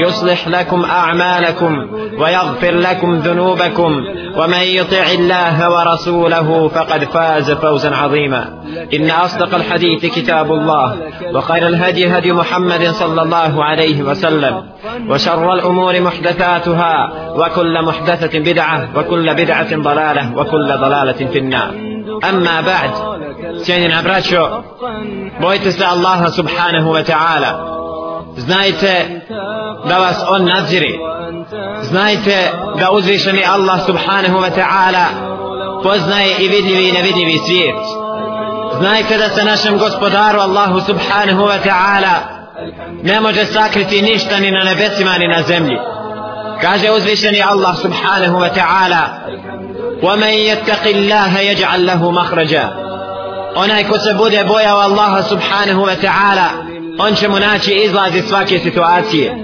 يصلح لكم أعمالكم ويغفر لكم ذنوبكم ومن يطع الله ورسوله فقد فاز فوزا عظيما إن أصدق الحديث كتاب الله وخير الهدي هدي محمد صلى الله عليه وسلم وشر الأمور محدثاتها وكل محدثة بدعة وكل بدعة ضلالة وكل ضلالة في النار أما بعد سيدنا براتشو بويتس الله سبحانه وتعالى znajte da vas on nadziri znajte da uzvišeni Allah subhanahu wa ta'ala poznaje i vidljivi i nevidljivi svijet znajte da se našem gospodaru Allahu subhanahu wa ta'ala ne može sakriti ništa ni na nebesima ni na zemlji kaže uzvišeni Allah subhanahu wa ta'ala ومن يتق الله يجعل له مخرجا onaj ko se bude bojao Allaha subhanahu wa ta'ala on će mu naći izlaz iz svake situacije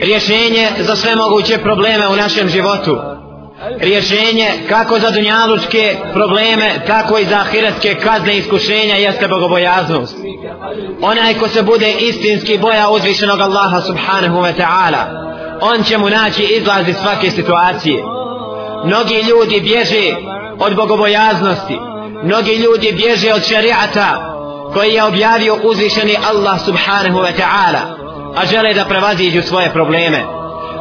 rješenje za sve moguće probleme u našem životu rješenje kako za dunjalučke probleme tako i za ahiretske kazne i iskušenja jeste bogobojaznost onaj ko se bude istinski boja uzvišenog Allaha subhanahu wa ta'ala on će mu naći izlaz iz svake situacije mnogi ljudi bježe od bogobojaznosti mnogi ljudi bježe od šariata koji je objavio uzvišeni Allah subhanahu wa ta'ala a žele da prevaziđu svoje probleme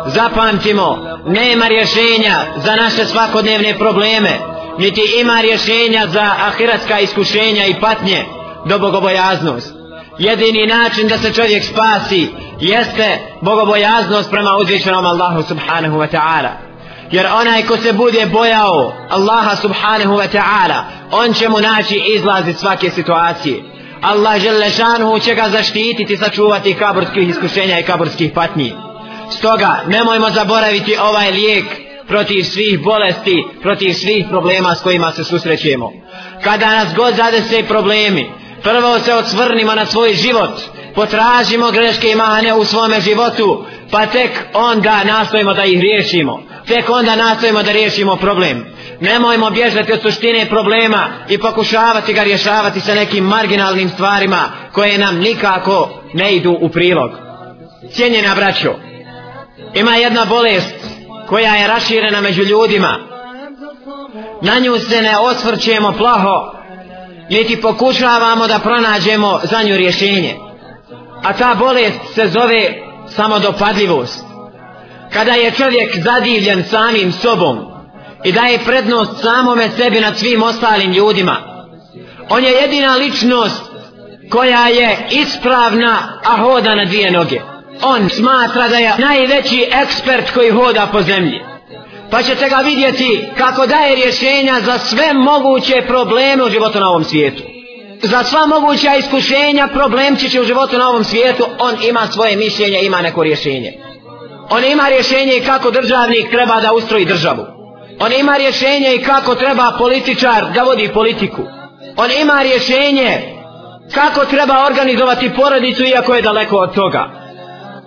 zapamtimo nema rješenja za naše svakodnevne probleme niti ima rješenja za ahiratska iskušenja i patnje do bogobojaznost jedini način da se čovjek spasi jeste bogobojaznost prema uzvišenom Allahu subhanahu wa ta'ala jer onaj ko se bude bojao Allaha subhanahu wa ta'ala on će mu naći izlaz iz svake situacije Allah žele šanhu će ga zaštititi, sačuvati kaburskih iskušenja i kaburskih patnji. Stoga, nemojmo zaboraviti ovaj lijek protiv svih bolesti, protiv svih problema s kojima se susrećemo. Kada nas god zade se problemi, prvo se odsvrnimo na svoj život, potražimo greške i mahane u svome životu, pa tek onda nastojimo da ih riješimo. Tek onda nastojimo da riješimo problem. Nemojmo bježati od suštine problema i pokušavati ga rješavati sa nekim marginalnim stvarima koje nam nikako ne idu u prilog. Cijenjena braćo, ima jedna bolest koja je raširena među ljudima. Na nju se ne osvrćemo plaho, niti pokušavamo da pronađemo za nju rješenje. A ta bolest se zove samodopadljivost. Kada je čovjek zadivljen samim sobom i daje prednost samome sebi nad svim ostalim ljudima. On je jedina ličnost koja je ispravna, a hoda na dvije noge. On smatra da je najveći ekspert koji hoda po zemlji. Pa ćete ga vidjeti kako daje rješenja za sve moguće probleme u životu na ovom svijetu za sva moguća iskušenja, problemčiće će u životu na ovom svijetu, on ima svoje mišljenje, ima neko rješenje. On ima rješenje i kako državnik treba da ustroji državu. On ima rješenje i kako treba političar da vodi politiku. On ima rješenje kako treba organizovati porodicu iako je daleko od toga.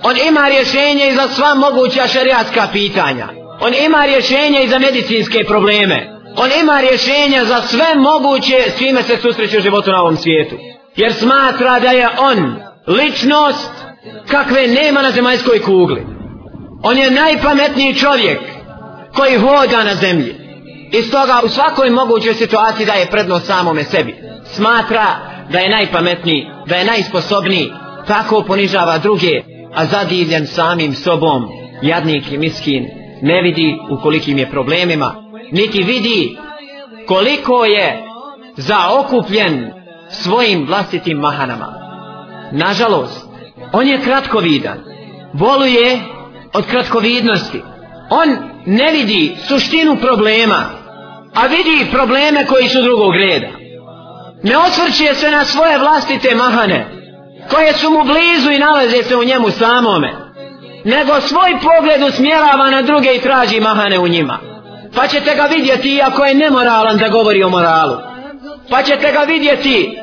On ima rješenje i za sva moguća šarijatska pitanja. On ima rješenje i za medicinske probleme. On ima rješenja za sve moguće s čime se susreće u životu na ovom svijetu. Jer smatra da je on ličnost kakve nema na zemaljskoj kugli. On je najpametniji čovjek koji hoda na zemlji. I stoga u svakoj mogućoj situaciji daje prednost samome sebi. Smatra da je najpametniji, da je najsposobniji, tako ponižava druge, a zadivljen samim sobom, jadnik i miskin, ne vidi u kolikim je problemima niti vidi koliko je zaokupljen svojim vlastitim mahanama. Nažalost, on je kratkovidan, voluje od kratkovidnosti. On ne vidi suštinu problema, a vidi probleme koji su drugog reda. Ne osvrćuje se na svoje vlastite mahane, koje su mu blizu i nalaze se u njemu samome, nego svoj pogled usmjerava na druge i traži mahane u njima pa ćete ga vidjeti iako je nemoralan da govori o moralu pa ćete ga vidjeti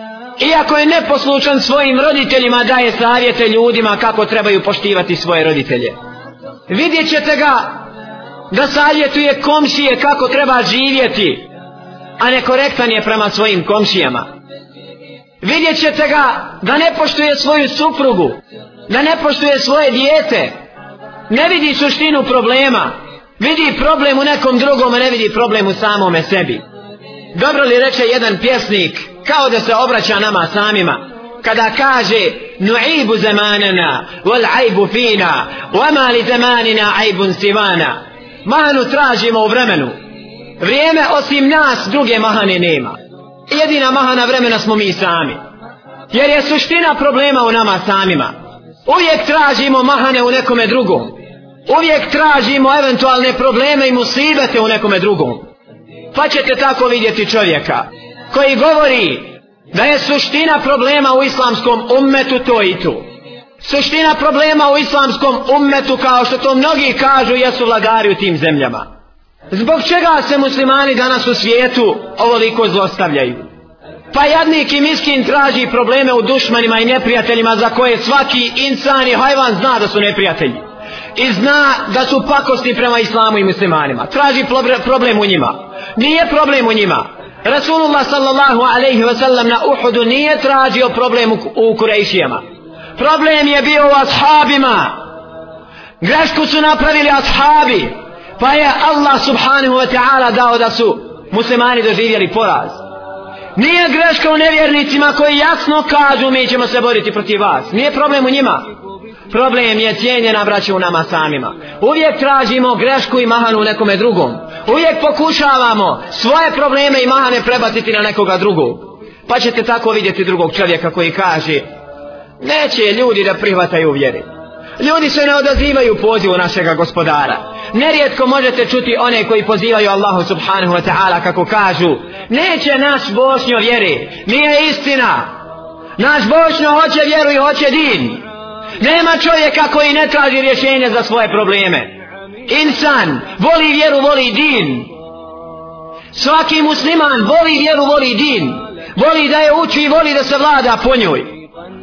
iako je neposlučan svojim roditeljima daje savjete ljudima kako trebaju poštivati svoje roditelje vidjet ćete ga da savjetuje komšije kako treba živjeti a nekorektan je prema svojim komšijama vidjet ćete ga da ne poštuje svoju suprugu da ne poštuje svoje dijete ne vidi suštinu problema vidi problem u nekom drugom a ne vidi problem u samome sebi dobro li reče jedan pjesnik kao da se obraća nama samima kada kaže nu'ibu zemanana wal aibu fina wama li zemanina aibun sivana manu tražimo u vremenu vrijeme osim nas druge mahane nema jedina mahana vremena smo mi sami jer je suština problema u nama samima uvijek tražimo mahane u nekome drugom uvijek tražimo eventualne probleme i musibete u nekome drugom. Pa ćete tako vidjeti čovjeka koji govori da je suština problema u islamskom ummetu to i tu. Suština problema u islamskom ummetu kao što to mnogi kažu jesu vladari u tim zemljama. Zbog čega se muslimani danas u svijetu ovoliko zlostavljaju? Pa jadnik i miskin traži probleme u dušmanima i neprijateljima za koje svaki insan i hajvan zna da su neprijatelji i zna da su pakosni prema islamu i muslimanima. Traži problem u njima. Nije problem u njima. Rasulullah sallallahu alaihi wasallam na Uhudu nije tražio problem u Kurejšijama. Problem je bio u ashabima. Grešku su napravili ashabi. Pa je Allah subhanahu wa ta'ala dao da su muslimani doživjeli poraz. Nije greška u nevjernicima koji jasno kažu mi ćemo se boriti protiv vas. Nije problem u njima problem je cijenjena braće u nama samima. Uvijek tražimo grešku i mahanu u nekome drugom. Uvijek pokušavamo svoje probleme i mahane prebaciti na nekoga drugog. Pa ćete tako vidjeti drugog čovjeka koji kaže neće ljudi da prihvataju vjeri. Ljudi se ne odazivaju pozivu našega gospodara. Nerijetko možete čuti one koji pozivaju Allahu subhanahu wa ta'ala kako kažu neće nas bošnjo vjeri. Nije istina. Naš bošnjo hoće vjeru i hoće din. Nije istina. Nema čovjeka koji ne traži rješenje za svoje probleme. Insan voli vjeru, voli din. Svaki musliman voli vjeru, voli din. Voli da je uči i voli da se vlada po njoj.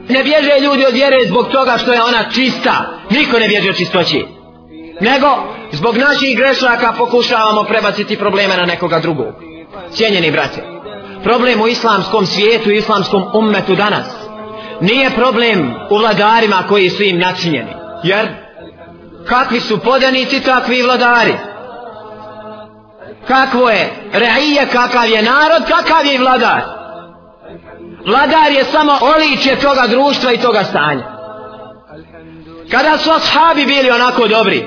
Ne bježe ljudi od vjere zbog toga što je ona čista. Niko ne bježe od čistoći. Nego zbog naših grešaka pokušavamo prebaciti probleme na nekoga drugog. Cijenjeni brate, problem u islamskom svijetu i islamskom ummetu danas nije problem u vladarima koji su im načinjeni. Jer kakvi su podanici, takvi vladari. Kakvo je reije, kakav je narod, kakav je vladar. Vladar je samo oličje toga društva i toga stanja. Kada su ashabi bili onako dobri,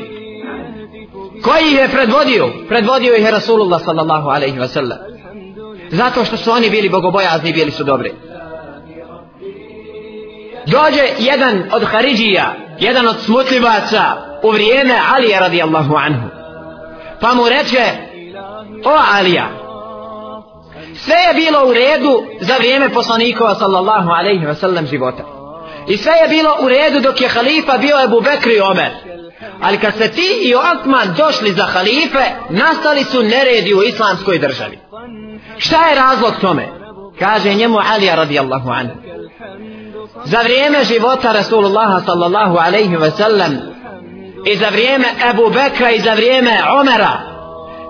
koji ih je predvodio? Predvodio ih je Rasulullah sallallahu alaihi wa sallam. Zato što su oni bili bogobojazni, bili su dobri dođe jedan od Haridžija, jedan od smutljivaca u vrijeme Alija radijallahu anhu. Pa mu reče, o Alija, sve je bilo u redu za vrijeme poslanikova sallallahu alaihi wa sallam života. I sve je bilo u redu dok je halifa bio Ebu Bekr i Omer. Ali kad se ti i Osman došli za halife, nastali su neredi u islamskoj državi. Šta je razlog tome? Kaže njemu Alija radijallahu anhu za vrijeme života Rasulullaha sallallahu alaihi ve sellem i za vrijeme Ebu Bekra i za vrijeme Omera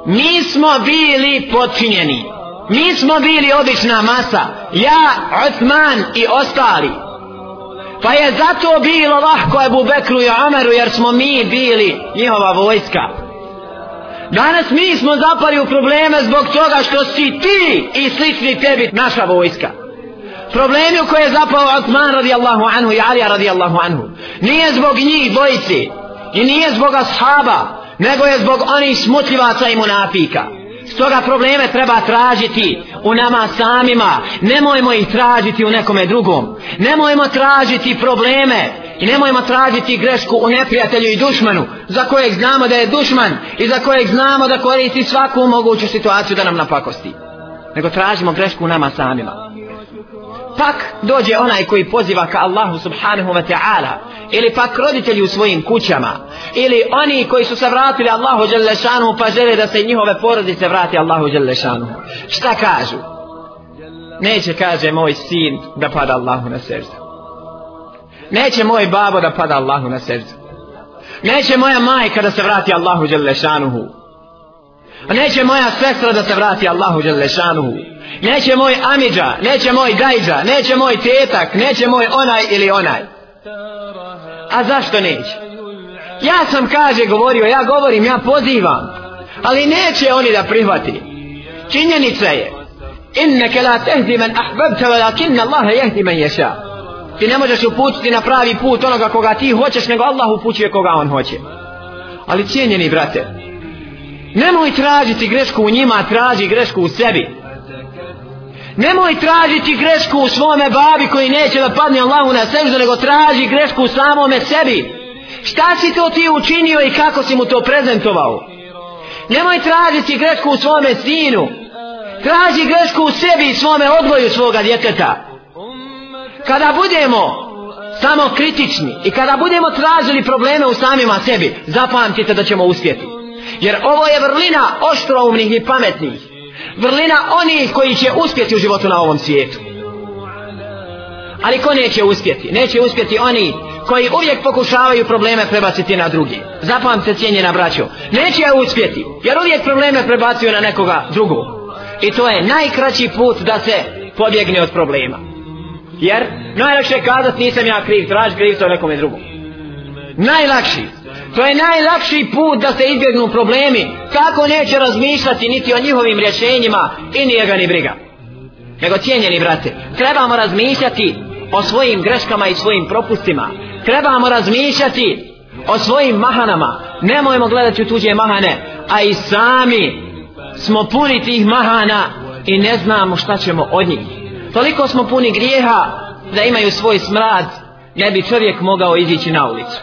mi smo bili potinjeni mi smo bili obična masa ja, Osman i ostali pa je zato bilo lahko Ebu Bekru i Omeru jer smo mi bili njihova vojska danas mi smo zapali u probleme zbog toga što si ti i slični tebi naša vojska problemi u koje je zapao Osman radijallahu anhu i Alija radijallahu anhu. Nije zbog njih dvojice i nije zbog ashaba, nego je zbog onih smutljivaca i munafika. Stoga probleme treba tražiti u nama samima, nemojmo ih tražiti u nekome drugom. Nemojmo tražiti probleme i nemojmo tražiti grešku u neprijatelju i dušmanu za kojeg znamo da je dušman i za kojeg znamo da koristi svaku moguću situaciju da nam napakosti. Nego tražimo grešku u nama samima pak dođe onaj koji poziva ka Allahu subhanahu wa ta'ala ili pak roditelji u svojim kućama ili oni koji su se vratili Allahu jalla šanuhu pa žele da se njihove porodice vrati Allahu jalla šanuhu šta kažu neće kaže moj sin da pada Allahu na srcu neće moj babo da pada Allahu na srcu neće moja majka da se vrati Allahu jalla šanuhu neće moja sestra da se vrati Allahu jalla šanuhu neće moja neće moj amidža, neće moj gajđa, neće moj tetak, neće moj onaj ili onaj. A zašto neće? Ja sam kaže govorio, ja govorim, ja pozivam. Ali neće oni da prihvati. Činjenica je. Inneke la tehdi men ahbabta velakinne Allahe jehdi men ješa. Ti ne možeš uputiti na pravi put onoga koga ti hoćeš, nego Allah upućuje koga on hoće. Ali cijenjeni brate, nemoj tražiti grešku u njima, traži grešku u sebi. Nemoj tražiti grešku u svome babi koji neće da padne Allahu na sežu, nego traži grešku u samome sebi. Šta si to ti učinio i kako si mu to prezentovao? Nemoj tražiti grešku u svome sinu. Traži grešku u sebi i svome odvoju svoga djeteta. Kada budemo samo kritični i kada budemo tražili probleme u samima sebi, zapamtite da ćemo uspjeti. Jer ovo je vrlina oštroumnih i pametnih vrlina onih koji će uspjeti u životu na ovom svijetu. Ali ko neće uspjeti? Neće uspjeti oni koji uvijek pokušavaju probleme prebaciti na drugi. Zapamte cijenje na braću. Neće ja uspjeti, jer uvijek probleme prebacuju na nekoga drugu. I to je najkraći put da se pobjegne od problema. Jer najlakše je kazati nisam ja kriv, traži kriv to nekom drugom. Najlakši. To je najlakši put da se izbjegnu problemi. Kako neće razmišljati niti o njihovim rješenjima i nije ga ni briga. Nego cijenjeni brate, trebamo razmišljati o svojim greškama i svojim propustima. Trebamo razmišljati o svojim mahanama. Nemojmo gledati u tuđe mahane, a i sami smo puni tih mahana i ne znamo šta ćemo od njih. Toliko smo puni grijeha da imaju svoj smrad, ne bi čovjek mogao izići na ulicu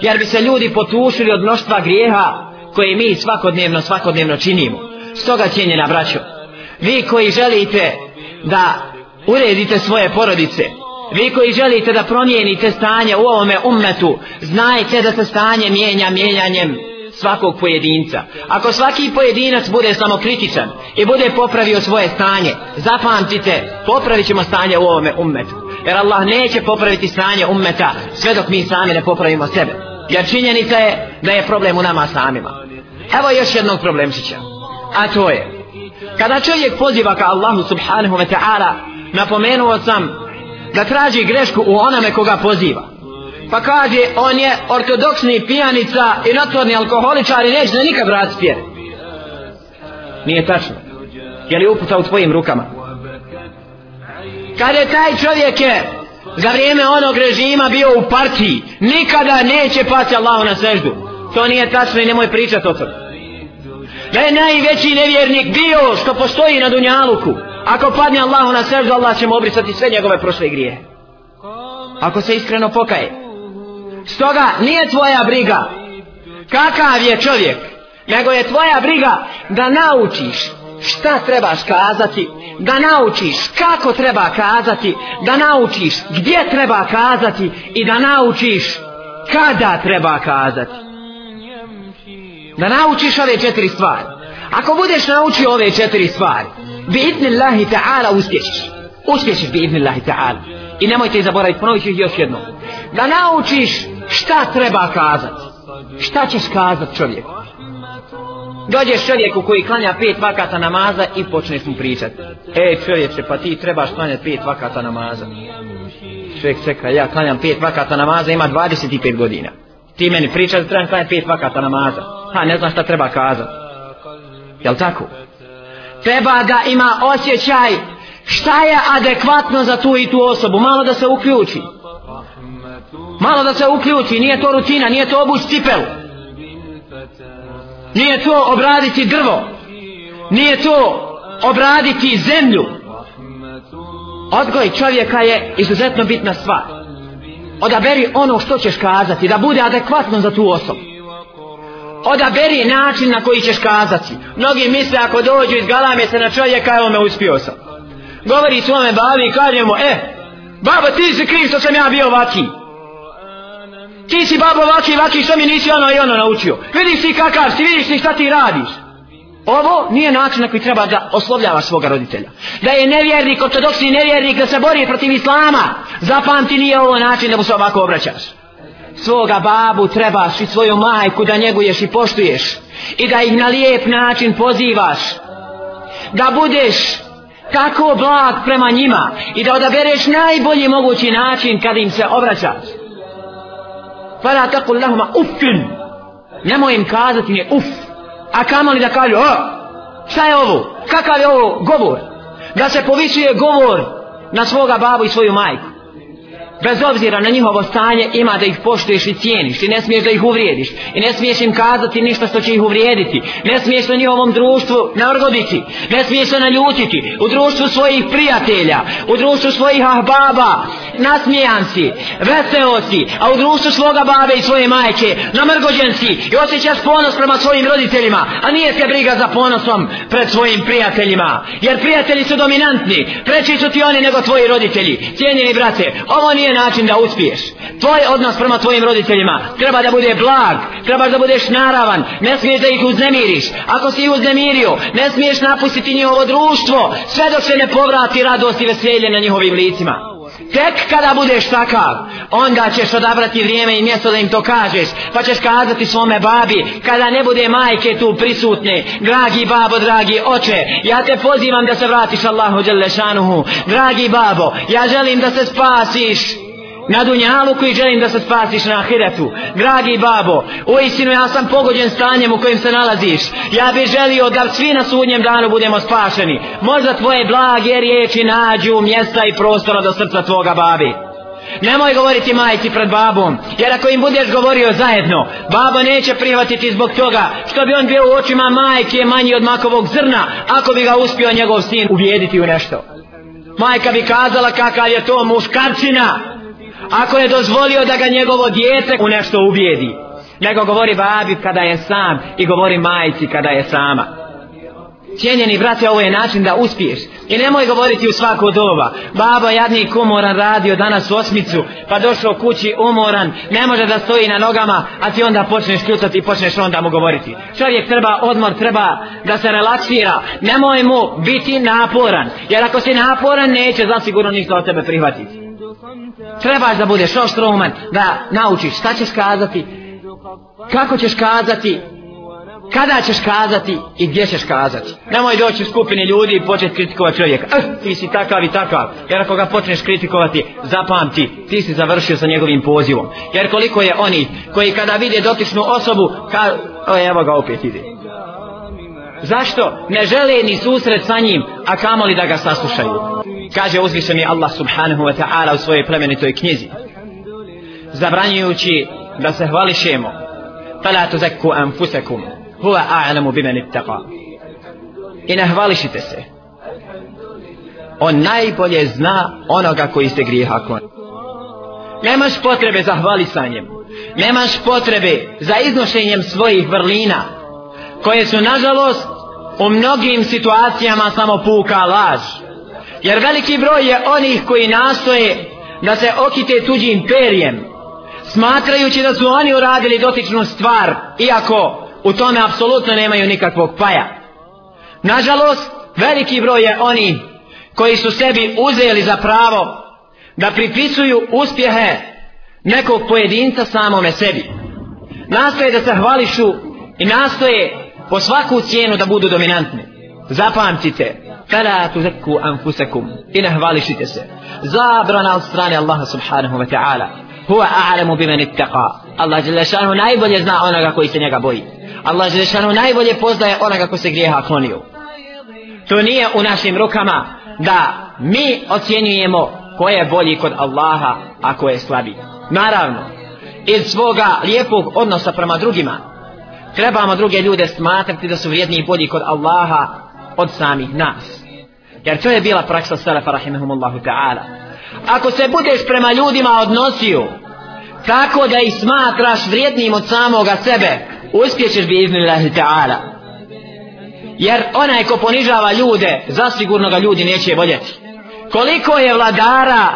jer bi se ljudi potušili od mnoštva grijeha koje mi svakodnevno svakodnevno činimo stoga cijenjena braćo vi koji želite da uredite svoje porodice vi koji želite da promijenite stanje u ovome ummetu znajte da se stanje mijenja mijenjanjem svakog pojedinca. Ako svaki pojedinac bude samokritičan i bude popravio svoje stanje, zapamtite, popravit ćemo stanje u ovome ummetu. Jer Allah neće popraviti stanje ummeta sve dok mi sami ne popravimo sebe. Jer činjenica je da je problem u nama samima. Evo još jednog problemčića. A to je, kada čovjek poziva ka Allahu subhanahu wa ta'ala, napomenuo sam da traži grešku u onome koga poziva. Pa kaže, on je ortodoksni pijanica i notorni alkoholičar i neće da nikad vrat spjer. Nije tačno. Je li uputa u tvojim rukama? Kada je taj čovjek je za vrijeme onog režima bio u partiji, nikada neće pati Allahu na seždu. To nije tačno i nemoj pričati o tome. Da je najveći nevjernik bio što postoji na Dunjaluku. Ako padne Allahu na seždu, Allah će mu obrisati sve njegove prošle grije. Ako se iskreno pokaje. Stoga nije tvoja briga kakav je čovjek, nego je tvoja briga da naučiš šta trebaš kazati, da naučiš kako treba kazati, da naučiš gdje treba kazati i da naučiš kada treba kazati. Da naučiš ove četiri stvari. Ako budeš naučio ove četiri stvari, bi idnillahi ta'ala uspješiš. Uspješiš bi idnillahi ta'ala. I nemojte zaboraviti, ponovit ću još jedno. Da naučiš šta treba kazati. Šta ćeš kazati čovjeku? Dođeš čovjeku koji klanja pet vakata namaza i počneš mu pričati. E čovječe, pa ti trebaš klanjati pet vakata namaza. Čovjek čeka, ja klanjam pet vakata namaza, ima 25 godina. Ti meni pričaš, trebam klanjati pet vakata namaza. Ha, ne znaš šta treba kazati. Jel tako? Treba da ima osjećaj šta je adekvatno za tu i tu osobu. Malo da se uključi. Malo da se uključi, nije to rutina, nije to obuć cipelu nije to obraditi drvo nije to obraditi zemlju odgoj čovjeka je izuzetno bitna stvar odaberi ono što ćeš kazati da bude adekvatno za tu osobu odaberi način na koji ćeš kazati mnogi misle ako dođu iz galame se na čovjeka evo me uspio sam govori svome babi i kaže mu e eh, babo ti si kriv što sam ja bio ovakvim Ti si babo vaki, vaki, što mi nisi ono i ono naučio. Vidiš ti kakav si, vidiš ti šta ti radiš. Ovo nije način na koji treba da oslovljava svoga roditelja. Da je nevjernik, ortodoksni nevjernik, da se bori protiv islama. Zapamti nije ovo način da mu se ovako obraćaš. Svoga babu trebaš i svoju majku da njeguješ i poštuješ. I da ih na lijep način pozivaš. Da budeš tako blag prema njima. I da odabereš najbolji mogući način kad im se obraćaš fala taqul lahum uff nemoj im kazati ne uff a kamo li da kažu o šta je ovo kakav je ovo govor da se povisuje govor na svoga babu i svoju majku bez obzira na njihovo stanje ima da ih poštuješ i cijeniš i ne smiješ da ih uvrijediš i ne smiješ im kazati ništa što će ih uvrijediti ne smiješ na njihovom društvu narodici ne smiješ se naljutiti u društvu svojih prijatelja u društvu svojih ahbaba nasmijan si, veseo si a u društvu svoga babe i svoje majke namrgođen si i osjećaš ponos prema svojim roditeljima a nije se briga za ponosom pred svojim prijateljima jer prijatelji su dominantni preći su ti oni nego tvoji roditelji cijenjeni brate, ovo nije način da uspiješ. Tvoj odnos prema tvojim roditeljima treba da bude blag, treba da budeš naravan, ne smiješ da ih uznemiriš. Ako si ih uznemirio, ne smiješ napustiti njihovo društvo, sve dok se ne povrati radost i veselje na njihovim licima. Tek kada budeš takav, onda ćeš odabrati vrijeme i mjesto da im to kažeš, pa ćeš kazati svome babi, kada ne bude majke tu prisutne, dragi babo, dragi oče, ja te pozivam da se vratiš Allahu Đelešanuhu, dragi babo, ja želim da se spasiš na dunjalu koji želim da se spasiš na ahiretu dragi babo u istinu ja sam pogođen stanjem u kojem se nalaziš ja bih želio da svi na sudnjem danu budemo spašeni možda tvoje blage riječi nađu mjesta i prostora do srca tvoga babi Nemoj govoriti majci pred babom, jer ako im budeš govorio zajedno, babo neće prihvatiti zbog toga što bi on bio u očima majke manji od makovog zrna, ako bi ga uspio njegov sin uvijediti u nešto. Majka bi kazala kakav je to muškarčina, ako je dozvolio da ga njegovo djete u nešto ubijedi. Nego govori babi kada je sam i govori majci kada je sama. Cijenjeni brate, ovo je način da uspiješ. I nemoj govoriti u svako doba. Baba jadnik umoran radio danas u osmicu, pa došao kući umoran, ne može da stoji na nogama, a ti onda počneš kljucati i počneš onda mu govoriti. Čovjek treba odmor, treba da se relaksira. Nemoj mu biti naporan, jer ako si naporan neće zasigurno ništa od tebe prihvatiti. Trebaš da budeš oštroman, da naučiš šta ćeš kazati, kako ćeš kazati, kada ćeš kazati i gdje ćeš kazati. Nemoj doći u skupine ljudi i početi kritikovati čovjeka. Eh, ti si takav i takav. Jer ako ga počneš kritikovati, zapamti, ti si završio sa njegovim pozivom. Jer koliko je oni koji kada vide dotičnu osobu, ka... O, evo ga opet ide. Zašto? Ne žele ni susret sa njim, a kamoli da ga saslušaju kaže uzvišeni Allah subhanahu wa ta'ala u svojoj plemenitoj knjizi zabranjujući da se hvališemo fala tuzakku anfusakum huwa a'lamu biman ittaqa i ne hvališite se on najbolje zna onoga koji ste griha kon nemaš potrebe za hvalisanjem nemaš potrebe za iznošenjem svojih vrlina koje su nažalost u mnogim situacijama samo puka laž jer veliki broj je onih koji nastoje da se okite tuđim perijem smatrajući da su oni uradili dotičnu stvar iako u tome apsolutno nemaju nikakvog paja nažalost veliki broj je oni koji su sebi uzeli za pravo da pripisuju uspjehe nekog pojedinca samome sebi nastoje da se hvališu i nastoje po svaku cijenu da budu dominantni zapamtite fela tuzeku anfusekum i ne hvališite se zabrana od strane Allaha subhanahu wa ta'ala huwa a'lamu bimen itteqa Allah je lešanu najbolje zna onoga koji se njega boji Allah je lešanu najbolje poznaje onoga ko se grijeha klonio to nije u našim rukama da mi ocjenjujemo ko je bolji kod Allaha a ko je slabi naravno iz svoga lijepog odnosa prema drugima trebamo druge ljude smatrati da su vrijedni i bolji kod Allaha od samih nas. Jer to je bila praksa Selefa rahimahumullahu ta'ala. Ako se budeš prema ljudima odnosio, tako da ih smatraš vrijednim od samoga sebe, uspjećeš bi iznilahi ta'ala. Jer onaj ko ponižava ljude, zasigurno ga ljudi neće voljeti. Koliko je vladara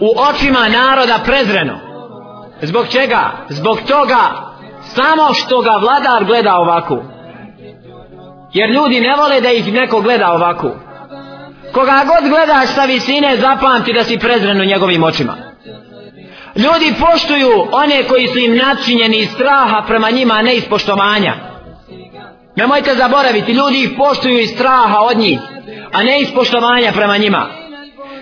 u očima naroda prezreno? Zbog čega? Zbog toga samo što ga vladar gleda ovako. Jer ljudi ne vole da ih neko gleda ovako. Koga god gledaš sa visine, zapamti da si prezren u njegovim očima. Ljudi poštuju one koji su im načinjeni iz straha prema njima, a ne iz poštovanja. Nemojte zaboraviti, ljudi ih poštuju iz straha od njih, a ne iz poštovanja prema njima.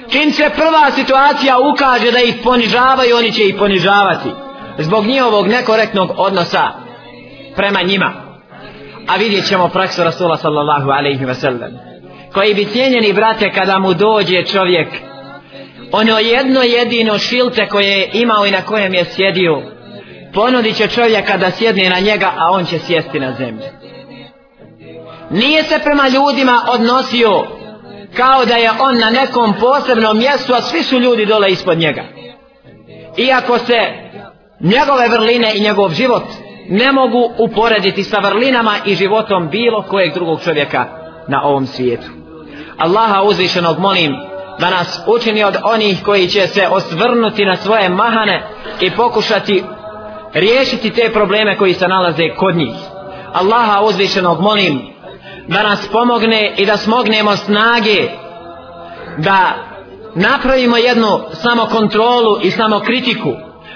Čim se prva situacija ukaže da ih ponižavaju, oni će ih ponižavati. Zbog njihovog nekorektnog odnosa prema njima a vidjet ćemo praksu Rasula sallallahu alaihi wa sallam koji bi cijenjeni brate kada mu dođe čovjek ono jedno jedino šilte koje je imao i na kojem je sjedio ponudit će čovjeka da sjedne na njega a on će sjesti na zemlju nije se prema ljudima odnosio kao da je on na nekom posebnom mjestu a svi su ljudi dole ispod njega iako se njegove vrline i njegov život ne mogu uporediti sa vrlinama i životom bilo kojeg drugog čovjeka na ovom svijetu. Allaha uzvišenog molim da nas učini od onih koji će se osvrnuti na svoje mahane i pokušati riješiti te probleme koji se nalaze kod njih. Allaha uzvišenog molim da nas pomogne i da smognemo snage da napravimo jednu samokontrolu i samokritiku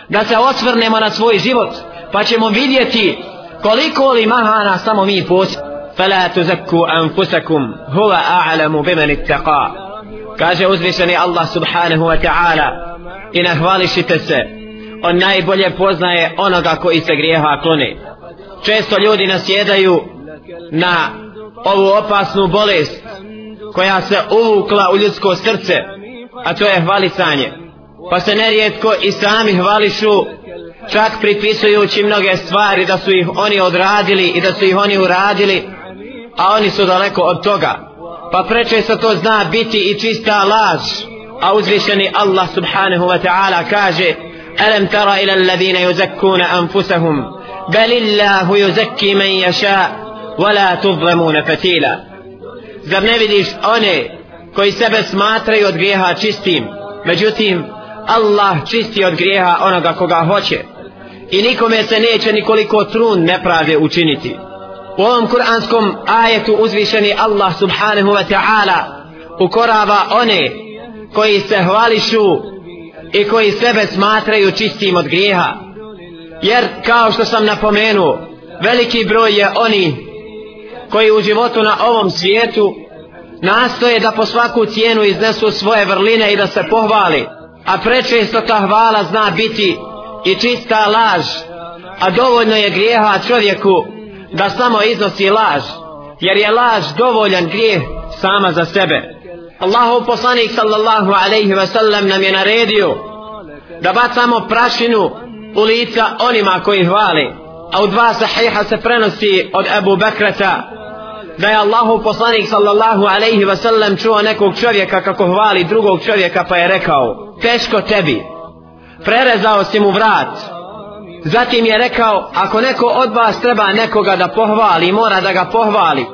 da se osvrnemo na svoj život pa ćemo vidjeti koliko li mahana samo mi posjeti فلا تزكوا أنفسكم هو أعلم بمن اتقى كاجة أزلشني الله سبحانه وتعالى إن أهوالي شتس أن نايبولي بوزنا أنك كو إسجريها كوني Često ljudi nasjedaju na ovu opasnu bolest koja se uvukla u ljudsko srce, a to je hvalisanje pa se nerijetko i sami hvališu čak pripisujući mnoge stvari da su ih oni odradili i da su ih oni uradili a oni su daleko od toga pa preče se to zna biti i čista laž a uzvišeni Allah subhanahu wa ta'ala kaže alam tara ila alladhina yuzakkuna anfusahum bal illahu yuzakki man yasha wa la tudlamuna fatila zar ne vidiš one koji sebe smatraju od grijeha čistim međutim Allah čisti od grijeha onoga koga hoće i nikome se neće nikoliko trun nepravde učiniti u ovom kuranskom ajetu uzvišeni Allah subhanahu wa ta'ala ukorava one koji se hvališu i koji sebe smatraju čistim od grijeha jer kao što sam napomenuo veliki broj je oni koji u životu na ovom svijetu nastoje da po svaku cijenu iznesu svoje vrline i da se pohvali a prečesto ta hvala zna biti i čista laž, a dovoljno je grijeha čovjeku da samo iznosi laž, jer je laž dovoljan grijeh sama za sebe. Allahu poslanik sallallahu alaihi ve sellem nam je naredio da bacamo prašinu u lica onima koji hvali, a u dva sahiha se prenosi od Ebu Bekreta da je Allahu poslanik sallallahu alaihi ve sellem čuo nekog čovjeka kako hvali drugog čovjeka pa je rekao teško tebi. Prerezao si mu vrat. Zatim je rekao, ako neko od vas treba nekoga da pohvali, mora da ga pohvali,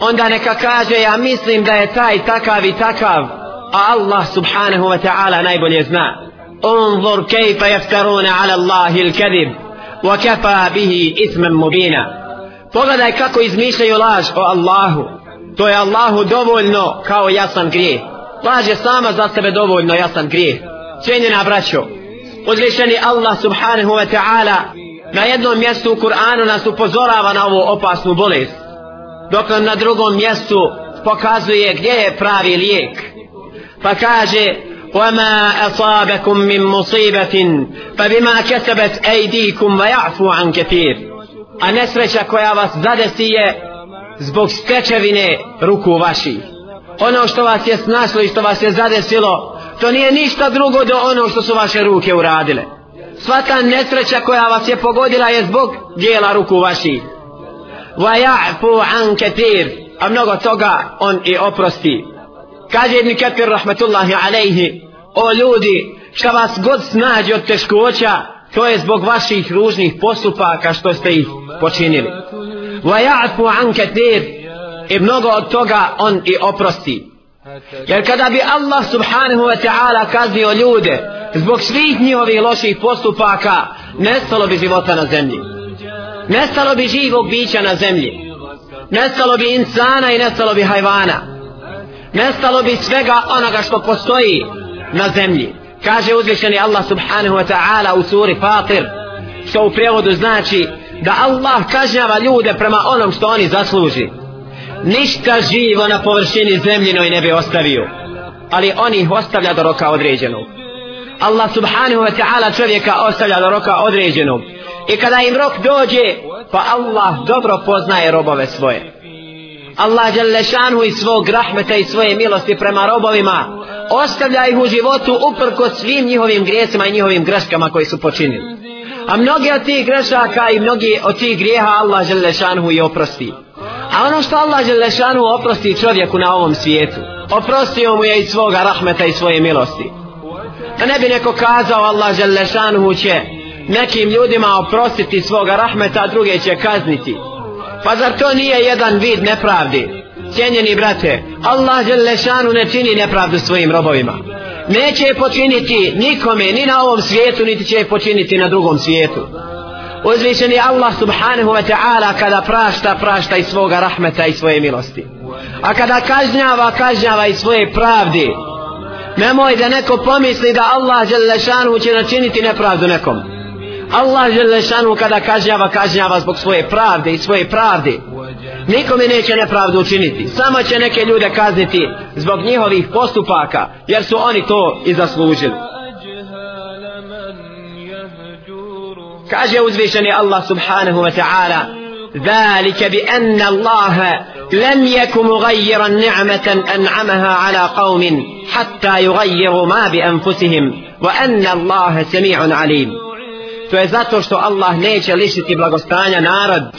onda neka kaže, ja mislim da je taj takav i takav, a Allah subhanahu wa ta'ala najbolje zna. Unzur kejpa jeftarune ala Allahi l-kadib, wa kefa bihi ismem mubina. Pogledaj kako izmišljaju laž o Allahu. To je Allahu dovoljno kao jasan grijeh laž je sama za sebe dovoljno jasan grijeh. Cijenjena braćo, uzvišeni Allah subhanahu wa ta'ala na jednom mjestu u Kur'anu nas upozorava na ovu opasnu bolest. Dok on na drugom mjestu pokazuje gdje je pravi lijek. Pa kaže, وَمَا أَصَابَكُمْ مِنْ مُصِيبَةٍ فَبِمَا كَسَبَتْ أَيْدِيكُمْ وَيَعْفُ عَنْ كَثِيرٍ A nesreća koja vas zadesi je zbog stečevine ruku vaših ono što vas je snašlo i što vas je zadesilo, to nije ništa drugo do ono što su vaše ruke uradile. Svata nesreća koja vas je pogodila je zbog dijela ruku vaši. وَيَعْفُ عَنْ كَتِيرْ A mnogo toga on i oprosti. Kaže Ibn Ketir, rahmetullahi alaihi, o ljudi, šta vas god snađe od teškoća, to je zbog vaših ružnih postupaka što ste ih počinili. وَيَعْفُ عَنْ كَتِيرْ i mnogo od toga on i oprosti. Jer kada bi Allah subhanahu wa ta'ala kaznio ljude zbog svih njihovih loših postupaka, nestalo bi života na zemlji. Nestalo bi živog bića na zemlji. Nestalo bi insana i nestalo bi hajvana. Nestalo bi svega onoga što postoji na zemlji. Kaže uzvišeni Allah subhanahu wa ta'ala u suri Fatir, što u prijevodu znači da Allah kažnjava ljude prema onom što oni zaslužili ništa živo na površini zemljinoj ne bi ostavio ali on ih ostavlja do roka određenog Allah subhanahu wa ta'ala čovjeka ostavlja do roka određenog i kada im rok dođe pa Allah dobro poznaje robove svoje Allah žele šanu i svog rahmeta i svoje milosti prema robovima ostavlja ih u životu uprko svim njihovim grijesima i njihovim greškama koji su počinili a mnoge od tih grešaka i mnogi od tih grijeha Allah žele šanu i oprosti A ono što Allah Đelešanu oprosti čovjeku na ovom svijetu, oprostio mu je i svoga rahmeta i svoje milosti. Da ne bi neko kazao Allah Đelešanu će nekim ljudima oprostiti svoga rahmeta, a druge će kazniti. Pa zar to nije jedan vid nepravdi? Cijenjeni brate, Allah Đelešanu ne čini nepravdu svojim robovima. Neće je počiniti nikome, ni na ovom svijetu, niti će je počiniti na drugom svijetu uzvišeni Allah subhanahu wa ta'ala kada prašta, prašta iz svoga rahmeta i svoje milosti. A kada kažnjava, kažnjava iz svoje pravdi. Nemoj da neko pomisli da Allah želešanu će načiniti nepravdu nekom. Allah želešanu kada kažnjava, kažnjava zbog svoje pravde i svoje pravde. Nikome neće nepravdu učiniti. Samo će neke ljude kazniti zbog njihovih postupaka jer su oni to i zaslužili. كاجا وزبيشني الله سبحانه وتعالى ذلك بأن الله لم يكن مغيرا نعمة أنعمها على قوم حتى يغيروا ما بأنفسهم وأن الله سميع عليم فإذا الله نيجي لشتي بلغستانيا نارد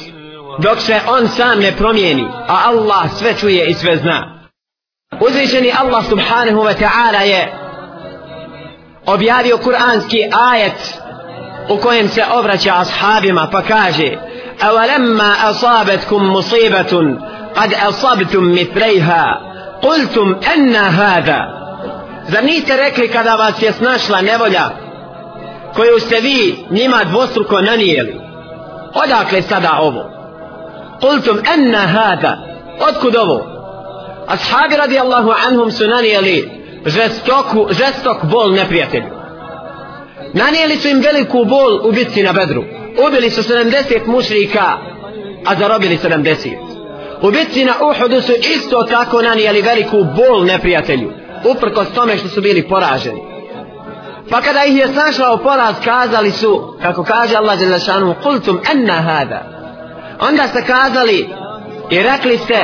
dok se on sam ne promijeni, a Allah sve čuje i sve zna. Uzvišeni Allah subhanahu wa ta'ala je objavio kuranski ajet u kojem se obraća ashabima pa kaže أَوَلَمَّا أَصَابَتْكُمْ مُصِيبَةٌ قَدْ أَصَبْتُمْ مِثْلَيْهَا قُلْتُمْ أَنَّ هَذَا Zar niste rekli kada vas je snašla nevolja koju ste vi njima dvostruko nanijeli? Odakle sada ovo? قُلْتُمْ أَنَّ هَذَا Otkud ovo? Ashabi radijallahu anhum su nanijeli žestoku, žestok bol neprijatelju. Nanijeli su im veliku bol u bitci na Bedru. Ubili su 70 mušrika, a zarobili 70. U bitci na Uhudu su isto tako nanijeli veliku bol neprijatelju, uprko s tome što su bili poraženi. Pa kada ih je sašla u poraz, kazali su, kako kaže Allah Đelešanu, kultum enna hada. Onda ste kazali i rekli ste,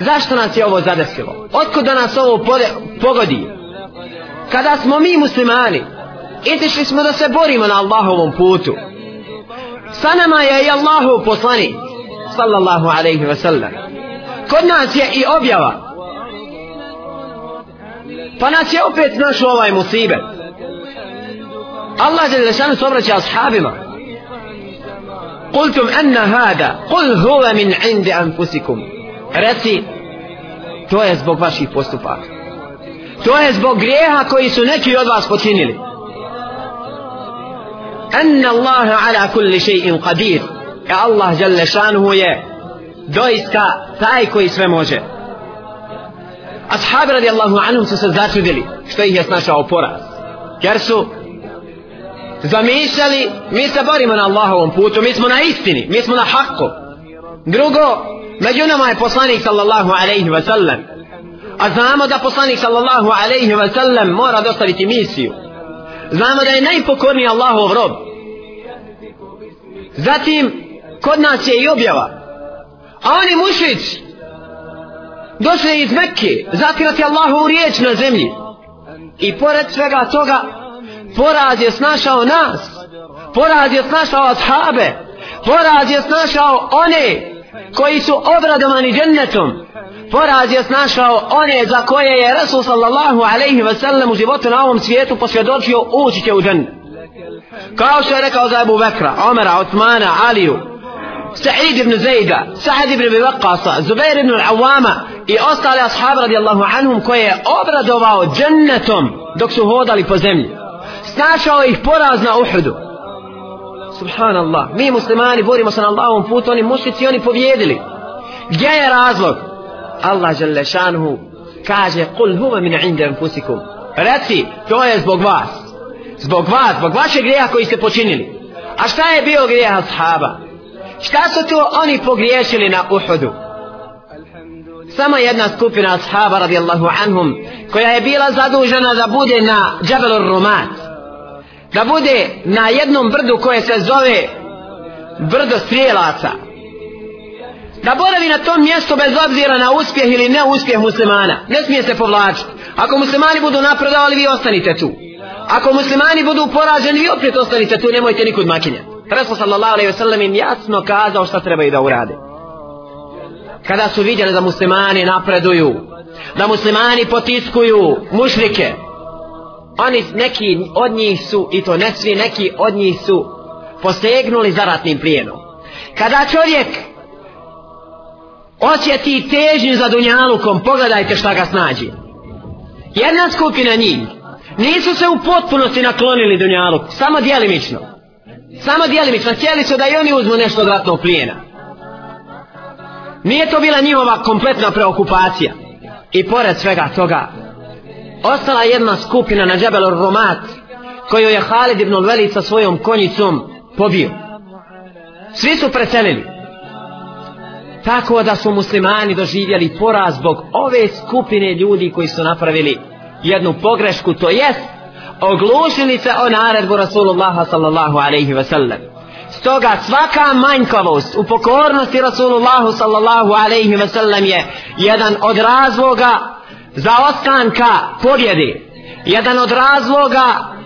zašto nas je ovo zadesilo? Otkud da nas ovo pode, pogodi? Kada smo mi muslimani, Itišli smo da se borimo na Allahovom putu. Sa nama je i Allahov poslani. Sallallahu alaihi wa sallam. Kod nas je i objava. Pa nas je opet našo ovaj musibet. Allah žele šanu sobraća ashabima. Kultum anna hada, kul huve min indi anfusikum. Reci, to je zbog vaših postupaka. To je zbog grijeha koji su neki od vas počinili. أن الله على كل شيء قدير يا الله جل شانه يا دويستا تاي كويس فموجه أصحاب رضي الله عنهم سسزات ذلي شتا هي سناشا أوبورا كرسو Zamišljali, mi se borimo na Allahovom putu, mi smo na istini, mi smo na haku. Drugo, među nama je poslanik sallallahu alaihi wa sallam. A znamo da poslanik sallallahu alaihi wa sallam mora dostaviti misiju. Znamo da je najpokorniji Allahov rob. Zatim, kod nas je i objava. A oni mušici, došli iz Mekke, zatirati Allahu u riječ na zemlji. I pored svega toga, poraz je snašao nas, poraz je snašao ashabe, poraz je snašao one koji su obradovani džennetom, poraz je snašao one za koje je Rasul sallallahu alaihi wa sallam u životu na ovom svijetu posvjedočio ući će u džennet kao što je rekao za Ebu Bekra, Omera, Otmana, Aliju, Sa'id ibn Zejda, Sa'id ibn Bivakasa, Zubair ibn Al-Awama i ostale ashab radijallahu anhum koje je obradovao džennetom dok su hodali po zemlji. Snašao ih poraz na Uhudu. Subhanallah, mi muslimani borimo se na Allahovom putu, oni mušici, oni povijedili. Gdje je razlog? Allah žele šanhu kaže, kul huva min inda anfusikum. Reci, to je zbog vas zbog vas, zbog vaše grijeha koji ste počinili. A šta je bio grijeh ashaba? Šta su to oni pogriješili na Uhudu? Samo jedna skupina ashaba radijallahu anhum koja je bila zadužena da bude na Džabelur Rumat. Da bude na jednom brdu koje se zove brdo strijelaca da boravi na tom mjestu bez obzira na uspjeh ili ne uspjeh muslimana. Ne smije se povlačiti. Ako muslimani budu napredovali, vi ostanite tu. Ako muslimani budu poraženi, vi opet ostanite tu, nemojte nikud makinja. Resul sallallahu alaihi wasallam im jasno kazao šta trebaju da urade. Kada su vidjeli da muslimani napreduju, da muslimani potiskuju mušlike, oni neki od njih su, i to ne svi, neki od njih su posegnuli za ratnim plijenom. Kada čovjek osjeti težnju za dunjalukom, pogledajte šta ga snađi. Jedna skupina njih nisu se u potpunosti naklonili dunjaluk, samo dijelimično. Samo dijelimično, htjeli su da i oni uzmu nešto od ratnog plijena. Nije to bila njihova kompletna preokupacija. I pored svega toga, ostala jedna skupina na Džebelu Romat, koju je Halid ibn Velid sa svojom konjicom pobio. Svi su preselili tako da su muslimani doživjeli poraz zbog ove skupine ljudi koji su napravili jednu pogrešku, to jest oglušili se o naredbu Rasulullaha sallallahu alaihi ve sellem. Stoga svaka manjkavost u pokornosti Rasulullahu sallallahu alaihi ve sellem je jedan od razloga za ostanka pobjede, jedan od razloga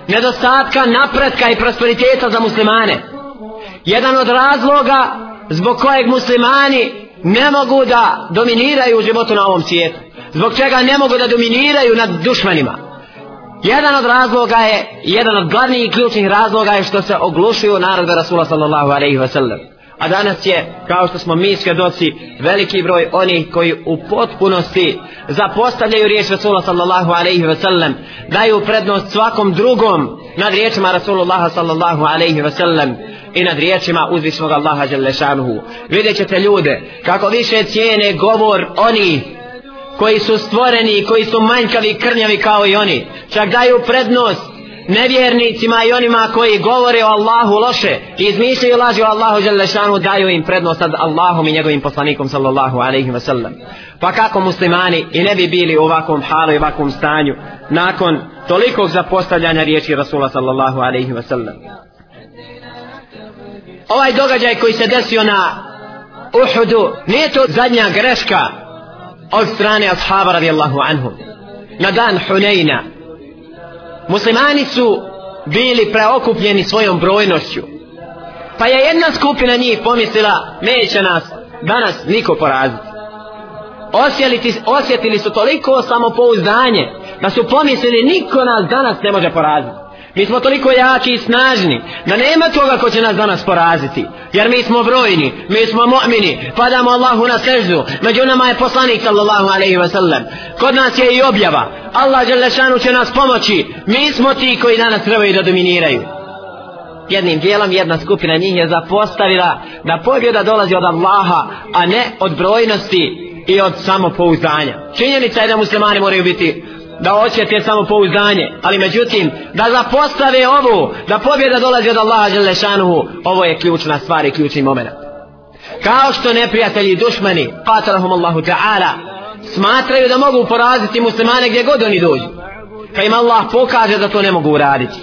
nedostatka napretka i prosperiteta za muslimane, jedan od razloga zbog kojeg muslimani ne mogu da dominiraju u životu na ovom svijetu. Zbog čega ne mogu da dominiraju nad dušmanima. Jedan od razloga je, jedan od glavnijih i ključnih razloga je što se oglušuju narodbe Rasula sallallahu alaihi wa sallam. A danas je, kao što smo mi svjedoci, veliki broj onih koji u potpunosti zapostavljaju riječ Rasula sallallahu alaihi wa sallam, daju prednost svakom drugom nad riječima Rasulullaha sallallahu alaihi wa sallam i nad riječima uzvišnog Allaha žele šanuhu. Vidjet ćete ljude kako više cijene govor oni koji su stvoreni i koji su manjkavi krnjavi kao i oni. Čak daju prednost nevjernicima i onima koji govore o Allahu loše i izmišljaju laži o Allahu žele šanuhu daju im prednost nad Allahom i njegovim poslanikom sallallahu alaihi wasallam. Pa kako muslimani i ne bi bili u ovakvom halu i ovakvom stanju nakon tolikog zapostavljanja riječi Rasula sallallahu alaihi wasallam. sallam ovaj događaj koji se desio na Uhudu nije to zadnja greška od strane ashaba radijallahu anhu na dan Huneyna muslimani su bili preokupljeni svojom brojnošću pa je jedna skupina njih pomislila neće nas danas niko poraziti osjetili, osjetili su toliko samopouzdanje da su pomislili niko nas danas ne može poraziti Mi smo toliko jaki i snažni da nema toga ko će nas danas poraziti. Jer mi smo brojni, mi smo mu'mini, padamo Allahu na seždu. Među nama je poslanik sallallahu alaihi wa sallam. Kod nas je i objava. Allah Đelešanu će nas pomoći. Mi smo ti koji danas trebaju da dominiraju. Jednim dijelom jedna skupina njih je zapostavila da pobjeda dolazi od Allaha, a ne od brojnosti i od samopouzdanja. Činjenica je da muslimani moraju biti da osjete samo pouzdanje ali međutim da zapostave ovu da pobjeda dolazi od Allaha Želešanuhu ovo je ključna stvar i ključni moment kao što neprijatelji dušmani patalahum Allahu ta'ala smatraju da mogu poraziti muslimane gdje god oni dođu pa im Allah pokaže da to ne mogu uraditi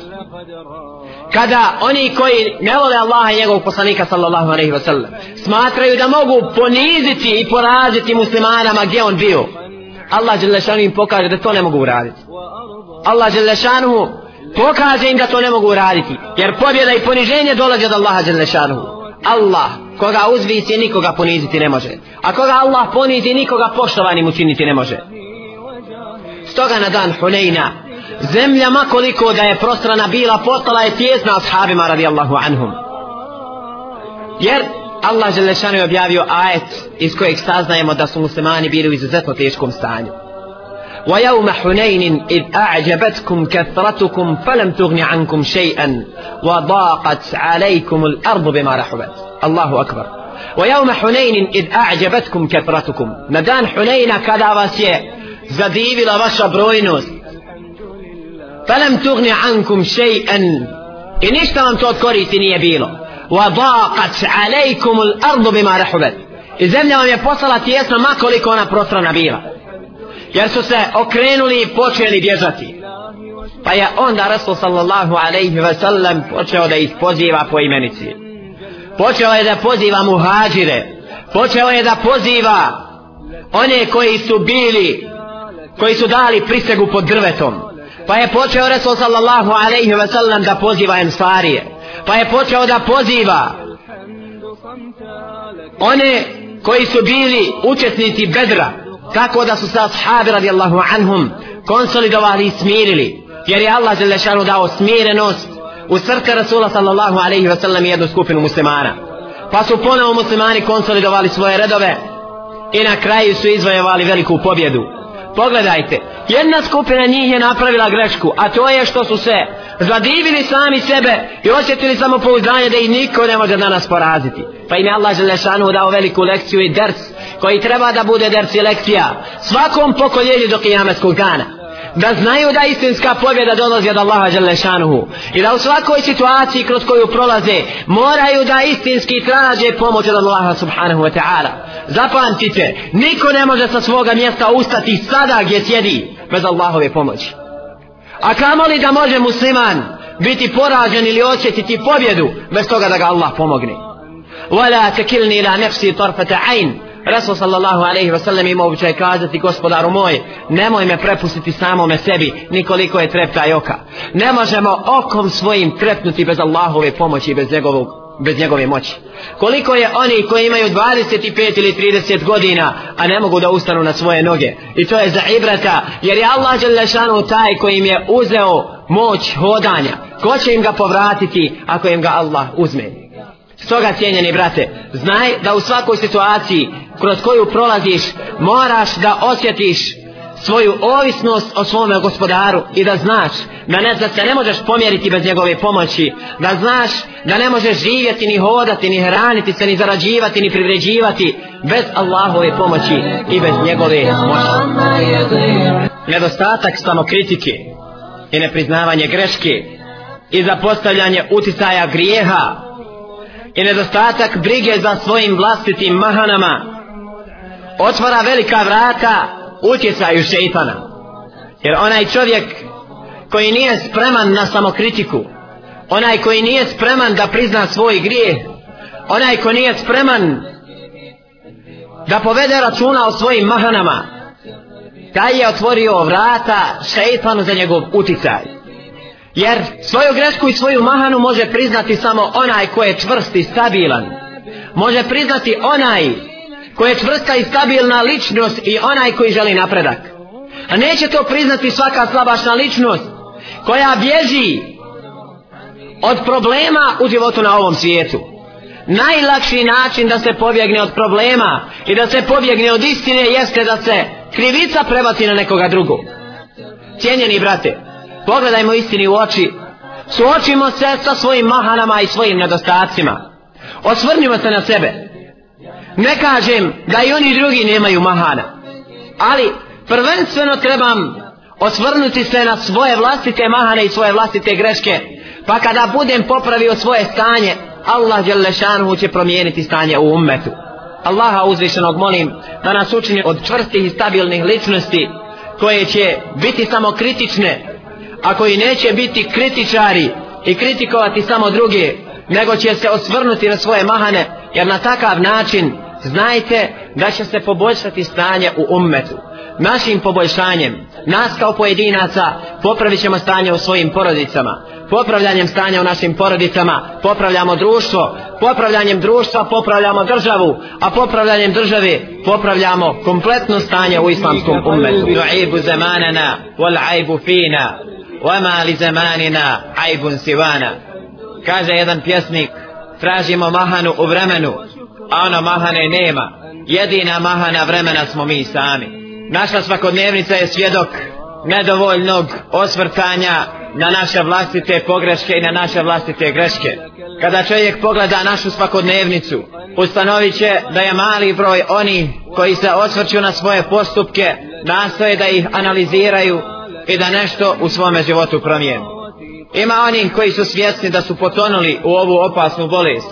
kada oni koji ne vole Allaha i njegovog poslanika sallallahu alaihi wa sallam smatraju da mogu poniziti i poraziti muslimanama gdje on bio Allah Đelešanu im pokaže da to ne mogu uraditi. Allah Đelešanu pokaže im da to ne mogu uraditi. Jer pobjeda i poniženje dolazi od Allaha Đelešanu. Allah, koga uzvisi, nikoga poniziti ne može. A koga Allah ponizi, nikoga poštovanim učiniti ne može. Stoga na dan Huneyna, zemlja makoliko da je prostrana bila, postala je tjesna ashabima radijallahu anhum. Jer Allah Želešanu je objavio ajet iz kojeg saznajemo da su muslimani bili u izuzetno teškom stanju. وَيَوْمَ حُنَيْنٍ إِذْ أَعْجَبَتْكُمْ كَثْرَتُكُمْ فَلَمْ تُغْنِ عَنْكُمْ شَيْئًا وَضَاقَتْ عَلَيْكُمُ الْأَرْضُ بِمَا رَحُبَتْ Allahu Akbar وَيَوْمَ حُنَيْنٍ إِذْ أَعْجَبَتْكُمْ كَثْرَتُكُمْ Na dan Hunayna kada vas je zadivila vaša brojnost فَلَمْ تُغْنِ عَنْكُمْ شَيْئًا I ništa vam to od koriti nije bilo وضاقت عليكم الارض بما رحبت i zemlja vam je poslala tijesno makoliko ona prostrana bila jer su se okrenuli i počeli bježati pa je onda Rasul sallallahu alaihi ve sellem počeo da ih poziva po imenici počeo je da poziva muhađire počeo je da poziva one koji su bili koji su dali prisegu pod drvetom pa je počeo Rasul sallallahu alaihi ve sellem da poziva ensarije pa je počeo da poziva one koji su bili učetnici bedra tako da su sa ashabi radijallahu anhum konsolidovali i smirili jer je Allah Želešanu dao smirenost u srce Rasula sallallahu alaihi wasallam i jednu skupinu muslimana pa su ponovo muslimani konsolidovali svoje redove i na kraju su izvojevali veliku pobjedu pogledajte, jedna skupina njih je napravila grešku, a to je što su se zadivili sami sebe i osjetili samo pouzdanje da ih niko ne može danas poraziti. Pa im je Allah Želešanu dao veliku lekciju i ders, koji treba da bude ders i lekcija svakom pokoljenju do kijametskog dana da znaju da istinska pobjeda dolazi od Allaha Đelešanuhu i da u svakoj situaciji kroz koju prolaze moraju da istinski traže pomoć od Allaha Subhanahu Wa Ta'ala zapamtite, niko ne može sa svoga mjesta ustati sada gdje sjedi bez Allahove pomoći a kamo li da može musliman biti poražen ili osjetiti pobjedu bez toga da ga Allah pomogne wala tekilni ila nefsi torfata ajn Resul sallallahu alaihi wa sallam ima običaj kazati gospodaru moj, nemoj me prepustiti samome sebi, nikoliko je trepta i oka. Ne možemo okom svojim trepnuti bez Allahove pomoći i bez njegovog bez njegove moći. Koliko je oni koji imaju 25 ili 30 godina, a ne mogu da ustanu na svoje noge. I to je za ibrata, jer je Allah Đelešanu taj koji im je uzeo moć hodanja. Ko će im ga povratiti ako im ga Allah uzme? Stoga cijenjeni brate, znaj da u svakoj situaciji kroz koju prolaziš moraš da osjetiš svoju ovisnost o svome gospodaru i da znaš da ne da se ne možeš pomjeriti bez njegove pomoći, da znaš da ne možeš živjeti ni hodati ni hraniti se ni zarađivati ni privređivati bez Allahove pomoći i bez njegove moći. Nedostatak samokritike i nepriznavanje greške i zapostavljanje uticaja grijeha i nedostatak brige za svojim vlastitim mahanama otvara velika vrata utjecaju šeitana jer onaj čovjek koji nije spreman na samokritiku onaj koji nije spreman da prizna svoj grijeh onaj koji nije spreman da povede računa o svojim mahanama taj je otvorio vrata šeitanu za njegov uticaj Jer svoju grešku i svoju mahanu može priznati samo onaj ko je čvrst i stabilan. Može priznati onaj ko je čvrsta i stabilna ličnost i onaj koji želi napredak. A neće to priznati svaka slabašna ličnost koja bježi od problema u životu na ovom svijetu. Najlakši način da se pobjegne od problema i da se pobjegne od istine jeste da se krivica prebaci na nekoga drugog. Cijenjeni brate, pogledajmo istini u oči suočimo se sa svojim mahanama i svojim nedostacima osvrnimo se na sebe ne kažem da i oni drugi nemaju mahana ali prvenstveno trebam osvrnuti se na svoje vlastite mahane i svoje vlastite greške pa kada budem popravio svoje stanje Allah Đelešanu će promijeniti stanje u ummetu Allaha uzvišenog molim da nas učini od čvrstih i stabilnih ličnosti koje će biti samo kritične ako i neće biti kritičari i kritikovati samo druge, nego će se osvrnuti na svoje mahane, jer na takav način znajte da će se poboljšati stanje u ummetu. Našim poboljšanjem, nas kao pojedinaca, popravit ćemo stanje u svojim porodicama. Popravljanjem stanja u našim porodicama, popravljamo društvo. Popravljanjem društva, popravljamo državu. A popravljanjem države, popravljamo kompletno stanje u islamskom ummetu. Du'ibu zemanana, wal'aibu fina. Oma li zemanina ajbun sivana Kaže jedan pjesnik Tražimo mahanu u vremenu A ono mahane nema Jedina mahana vremena smo mi sami Naša svakodnevnica je svjedok Nedovoljnog osvrtanja Na naše vlastite pogreške I na naše vlastite greške Kada čovjek pogleda našu svakodnevnicu Ustanovit će da je mali broj Oni koji se osvrću na svoje postupke Nastoje da ih analiziraju i da nešto u svome životu promijeni. Ima onih koji su svjesni da su potonuli u ovu opasnu bolest.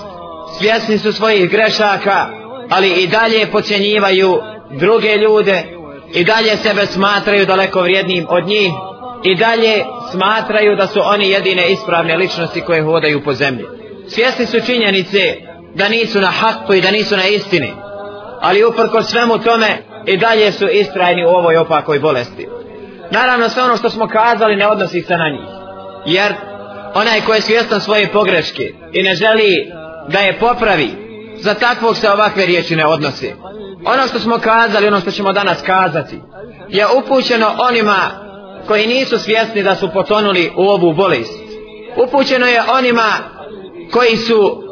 Svjesni su svojih grešaka, ali i dalje pocijenjivaju druge ljude, i dalje sebe smatraju daleko vrijednim od njih, i dalje smatraju da su oni jedine ispravne ličnosti koje hodaju po zemlji. Svjesni su činjenice da nisu na hakku i da nisu na istini, ali uprko svemu tome i dalje su istrajni u ovoj opakoj bolesti. Naravno sve ono što smo kazali ne odnosi se na njih. Jer onaj ko je svjestan svoje pogreške i ne želi da je popravi, za takvog se ovakve riječi ne odnose. Ono što smo kazali, ono što ćemo danas kazati, je upućeno onima koji nisu svjesni da su potonuli u ovu bolest. Upućeno je onima koji su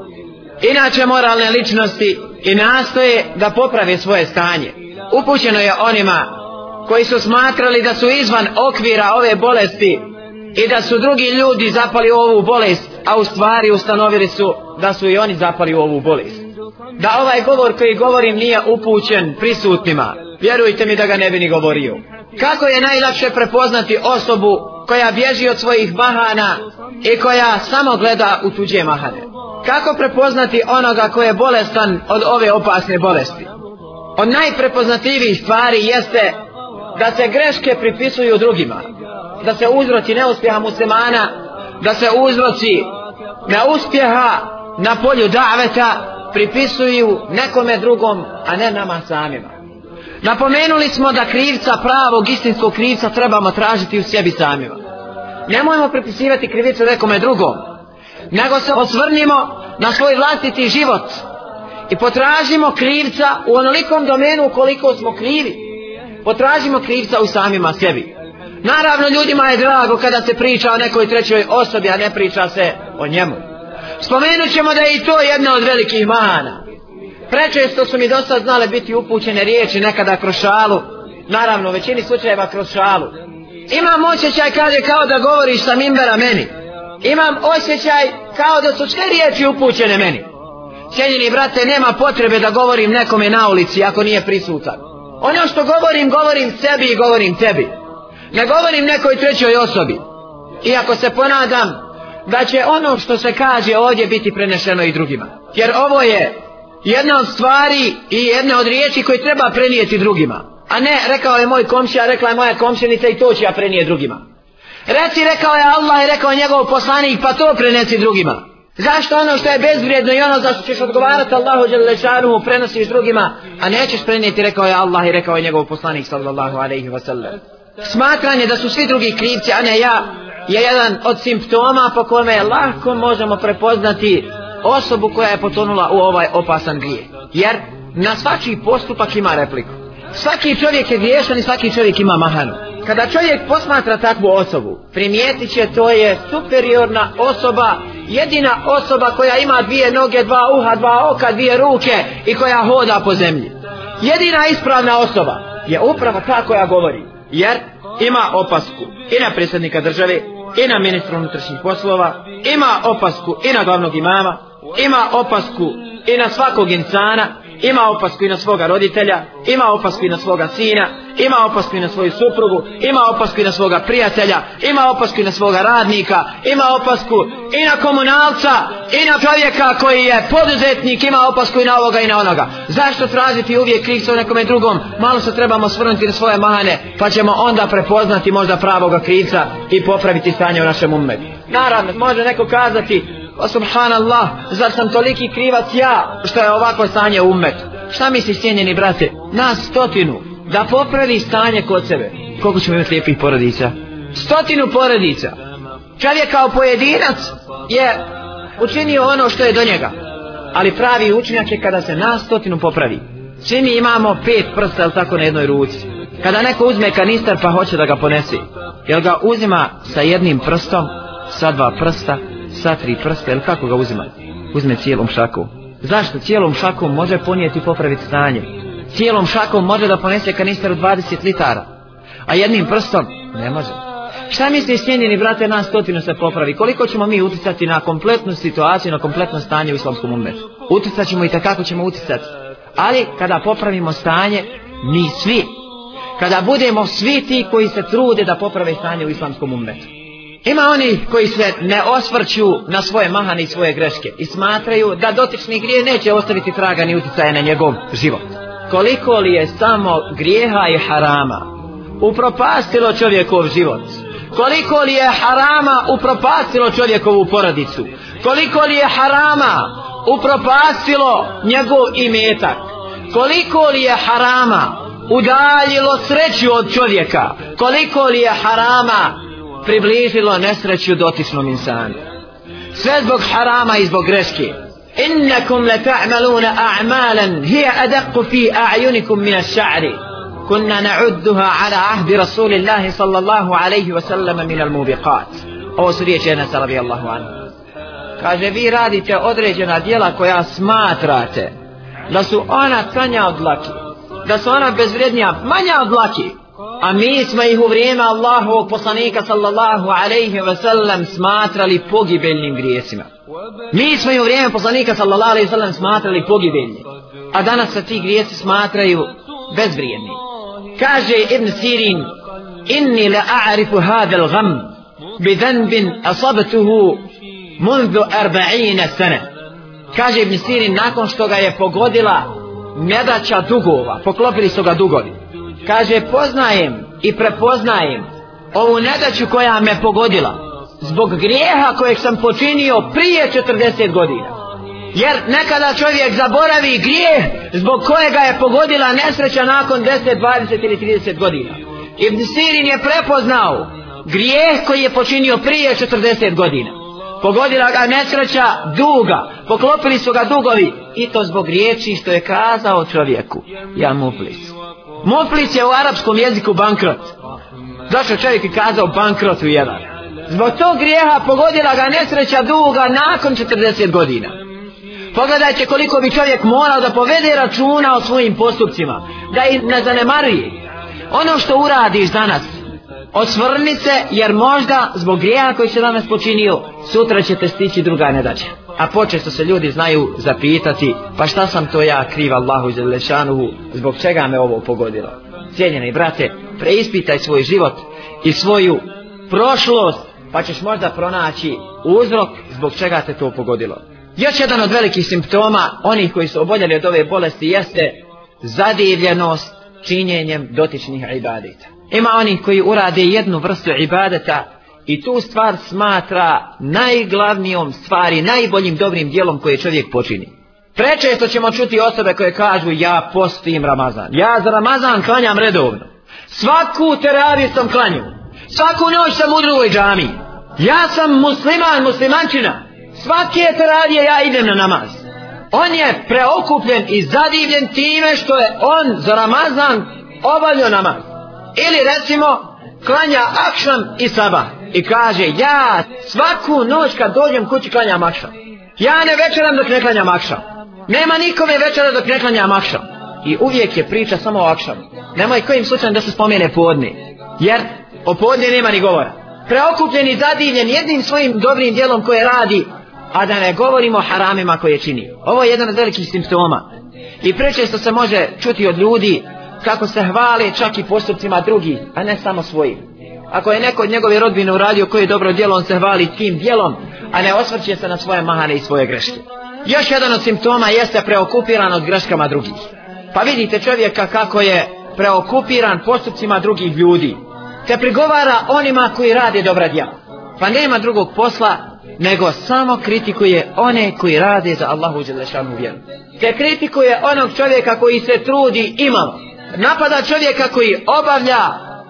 inače moralne ličnosti i nastoje da poprave svoje stanje. Upućeno je onima koji koji su smatrali da su izvan okvira ove bolesti i da su drugi ljudi zapali u ovu bolest, a u stvari ustanovili su da su i oni zapali u ovu bolest. Da ovaj govor koji govorim nije upućen prisutnima, vjerujte mi da ga ne bi ni govorio. Kako je najlakše prepoznati osobu koja bježi od svojih mahana i koja samo gleda u tuđe mahane? Kako prepoznati onoga koji je bolestan od ove opasne bolesti? Od najprepoznativijih stvari jeste da se greške pripisuju drugima, da se uzroci neuspjeha muslimana, da se uzroci neuspjeha na polju daveta pripisuju nekome drugom, a ne nama samima. Napomenuli smo da krivca pravog istinskog krivca trebamo tražiti u sebi samima. Nemojmo pripisivati krivicu nekome drugom, nego se osvrnimo na svoj vlastiti život i potražimo krivca u onolikom domenu koliko smo krivi potražimo krivca u samima sebi. Naravno, ljudima je drago kada se priča o nekoj trećoj osobi, a ne priča se o njemu. Spomenut ćemo da je i to jedna od velikih mana. Prečesto su mi do sad znale biti upućene riječi nekada kroz šalu. Naravno, u većini slučajeva kroz šalu. Imam osjećaj, kaže, kao da govoriš sa mimbera meni. Imam osjećaj kao da su sve riječi upućene meni. Cijenjeni brate, nema potrebe da govorim nekome na ulici ako nije prisutan. Ono što govorim, govorim sebi i govorim tebi. Ne govorim nekoj trećoj osobi. Iako se ponadam da će ono što se kaže ovdje biti prenešeno i drugima. Jer ovo je jedna od stvari i jedna od riječi koje treba prenijeti drugima. A ne, rekao je moj komšija, rekla je moja komšinica i to će ja prenijeti drugima. Reci, rekao je Allah i rekao njegov poslanik, pa to prenesi drugima. Zašto ono što je bezvrijedno i ono za što ćeš odgovarati Allahu dželle šanuhu prenosiš drugima, a nećeš prenijeti, rekao je Allah i rekao je njegov poslanik sallallahu alejhi ve sellem. Smatranje da su svi drugi krivci, a ne ja, je jedan od simptoma po kome lahko možemo prepoznati osobu koja je potonula u ovaj opasan grije. Jer na svaki postupak ima repliku. Svaki čovjek je griješan i svaki čovjek ima mahanu. Kada čovjek posmatra takvu osobu, primijetit će to je superiorna osoba jedina osoba koja ima dvije noge, dva uha, dva oka, dvije ruke i koja hoda po zemlji. Jedina ispravna osoba je upravo ta koja govori. Jer ima opasku i na predsjednika države, i na ministra unutrašnjih poslova, ima opasku i na glavnog imama, ima opasku i na svakog insana, ima opasku i na svoga roditelja, ima opasku i na svoga sina, ima opasku i na svoju suprugu, ima opasku i na svoga prijatelja, ima opasku i na svoga radnika, ima opasku i na komunalca, i na čovjeka koji je poduzetnik, ima opasku i na ovoga i na onoga. Zašto tražiti uvijek krivca u nekome drugom? Malo se trebamo svrnuti na svoje mane, pa ćemo onda prepoznati možda pravoga krivca i popraviti stanje u našem umetu. Naravno, može neko kazati, subhanallah, zar sam toliki krivac ja, što je ovako stanje umet? Šta misliš, cijenjeni brate, nas stotinu, da popravi stanje kod sebe? Koliko ćemo imati lijepih porodica? Stotinu porodica! Čovjek kao pojedinac je učinio ono što je do njega. Ali pravi učinjak je kada se nas stotinu popravi. Svi mi imamo pet prsta, ali tako na jednoj ruci. Kada neko uzme kanistar pa hoće da ga ponesi, jel ga uzima sa jednim prstom, sa dva prsta, sa tri prsta, ili kako ga uzima? Uzme cijelom šakom. Zašto? Cijelom šakom može ponijeti i popraviti stanje. Cijelom šakom može da ponese kanister od 20 litara. A jednim prstom ne može. Šta misli smjenjeni brate nas stotinu se popravi? Koliko ćemo mi uticati na kompletnu situaciju, na kompletno stanje u islamskom umetu? Uticat ćemo i takako ćemo uticati. Ali kada popravimo stanje, mi svi. Kada budemo svi ti koji se trude da poprave stanje u islamskom umetu. Ima oni koji se ne osvrću na svoje mahane i svoje greške i smatraju da dotični grije neće ostaviti traga ni utjecaje na njegov život. Koliko li je samo grijeha i harama upropastilo čovjekov život? Koliko li je harama upropastilo čovjekovu porodicu? Koliko li je harama upropastilo njegov imetak? Koliko li je harama udaljilo sreću od čovjeka? Koliko li je harama približilo nesreću dotičnom insanu. Sve zbog harama i zbog greške. Innakum la ta'maluna a'malan hiya adaqqu fi a'yunikum min ash-sha'ri. Kunna na'udduha ala ahdi Rasulillahi sallallahu alayhi wa sallam min al-mubiqat. Ovo su riječi Enes radijallahu anhu. Kaže vi radite određena djela koja smatrate da su ona tanja od laki, da su ona bezvrednija, manja od laki. A mi smo ih u vrijeme Allahovog poslanika sallallahu alaihi ve sellem smatrali pogibeljnim grijesima. Mi smo ih u vrijeme poslanika sallallahu alaihi ve sellem smatrali pogibeljnim. A danas se ti grijesi smatraju bezvrijednim. Kaže Ibn Sirin, inni la a'arifu hadel gham bi zanbin asabtuhu mundu arba'ina sene. Kaže Ibn Sirin, nakon što ga je pogodila nedaća dugova, poklopili su ga dugovi kaže poznajem i prepoznajem ovu nedaću koja me pogodila zbog grijeha kojeg sam počinio prije 40 godina jer nekada čovjek zaboravi grijeh zbog kojega je pogodila nesreća nakon 10, 20 ili 30 godina Ibn Sirin je prepoznao grijeh koji je počinio prije 40 godina pogodila ga nesreća duga poklopili su ga dugovi i to zbog riječi što je kazao čovjeku ja mu blizu Moflis je u arapskom jeziku bankrot. Zašto čovjek je kazao bankrot u jedan? Zbog tog grijeha pogodila ga nesreća duga nakon 40 godina. Pogledajte koliko bi čovjek morao da povede računa o svojim postupcima. Da ih ne zanemaruje. Ono što uradiš danas, osvrni se jer možda zbog grijeha koji se danas počinio, sutra će te stići druga nedađa. A počesto se ljudi znaju zapitati, pa šta sam to ja kriv Allahu i Zalešanuhu, zbog čega me ovo pogodilo? Cijenjeni brate, preispitaj svoj život i svoju prošlost, pa ćeš možda pronaći uzrok zbog čega te to pogodilo. Još jedan od velikih simptoma onih koji su oboljeli od ove bolesti jeste zadivljenost činjenjem dotičnih ibadita. Ima onih koji urade jednu vrstu ibadeta i tu stvar smatra najglavnijom stvari, najboljim dobrim dijelom koje čovjek počini. Prečesto ćemo čuti osobe koje kažu ja postim Ramazan, ja za Ramazan klanjam redovno. Svaku teraviju sam klanju, svaku noć sam u drugoj džami. Ja sam musliman, muslimančina. Svake teravije ja idem na namaz. On je preokupljen i zadivljen time što je on za Ramazan obavljao namaz. Ili recimo, klanja akšam i sabah i kaže ja svaku noć kad dođem kući klanjam akšam ja ne večeram dok ne klanjam akšam nema nikome večera dok ne klanjam akšam i uvijek je priča samo o akšam nemoj kojim slučajem da se spomene podni jer o podni nema ni govora preokupljen i zadivljen jednim svojim dobrim dijelom koje radi a da ne govorimo o haramima koje čini ovo je jedan od velikih simptoma i prečesto se može čuti od ljudi kako se hvale čak i postupcima drugi, a ne samo svojim. Ako je neko od njegove rodbine uradio koje dobro djelo, on se hvali tim djelom, a ne osvrće se na svoje mahane i svoje greške. Još jedan od simptoma jeste preokupiran od greškama drugih. Pa vidite čovjeka kako je preokupiran postupcima drugih ljudi. Te prigovara onima koji rade dobra djela. Pa nema drugog posla nego samo kritikuje one koji rade za Allahu Đelešanu vjeru. Te kritikuje onog čovjeka koji se trudi imamo napada čovjeka koji obavlja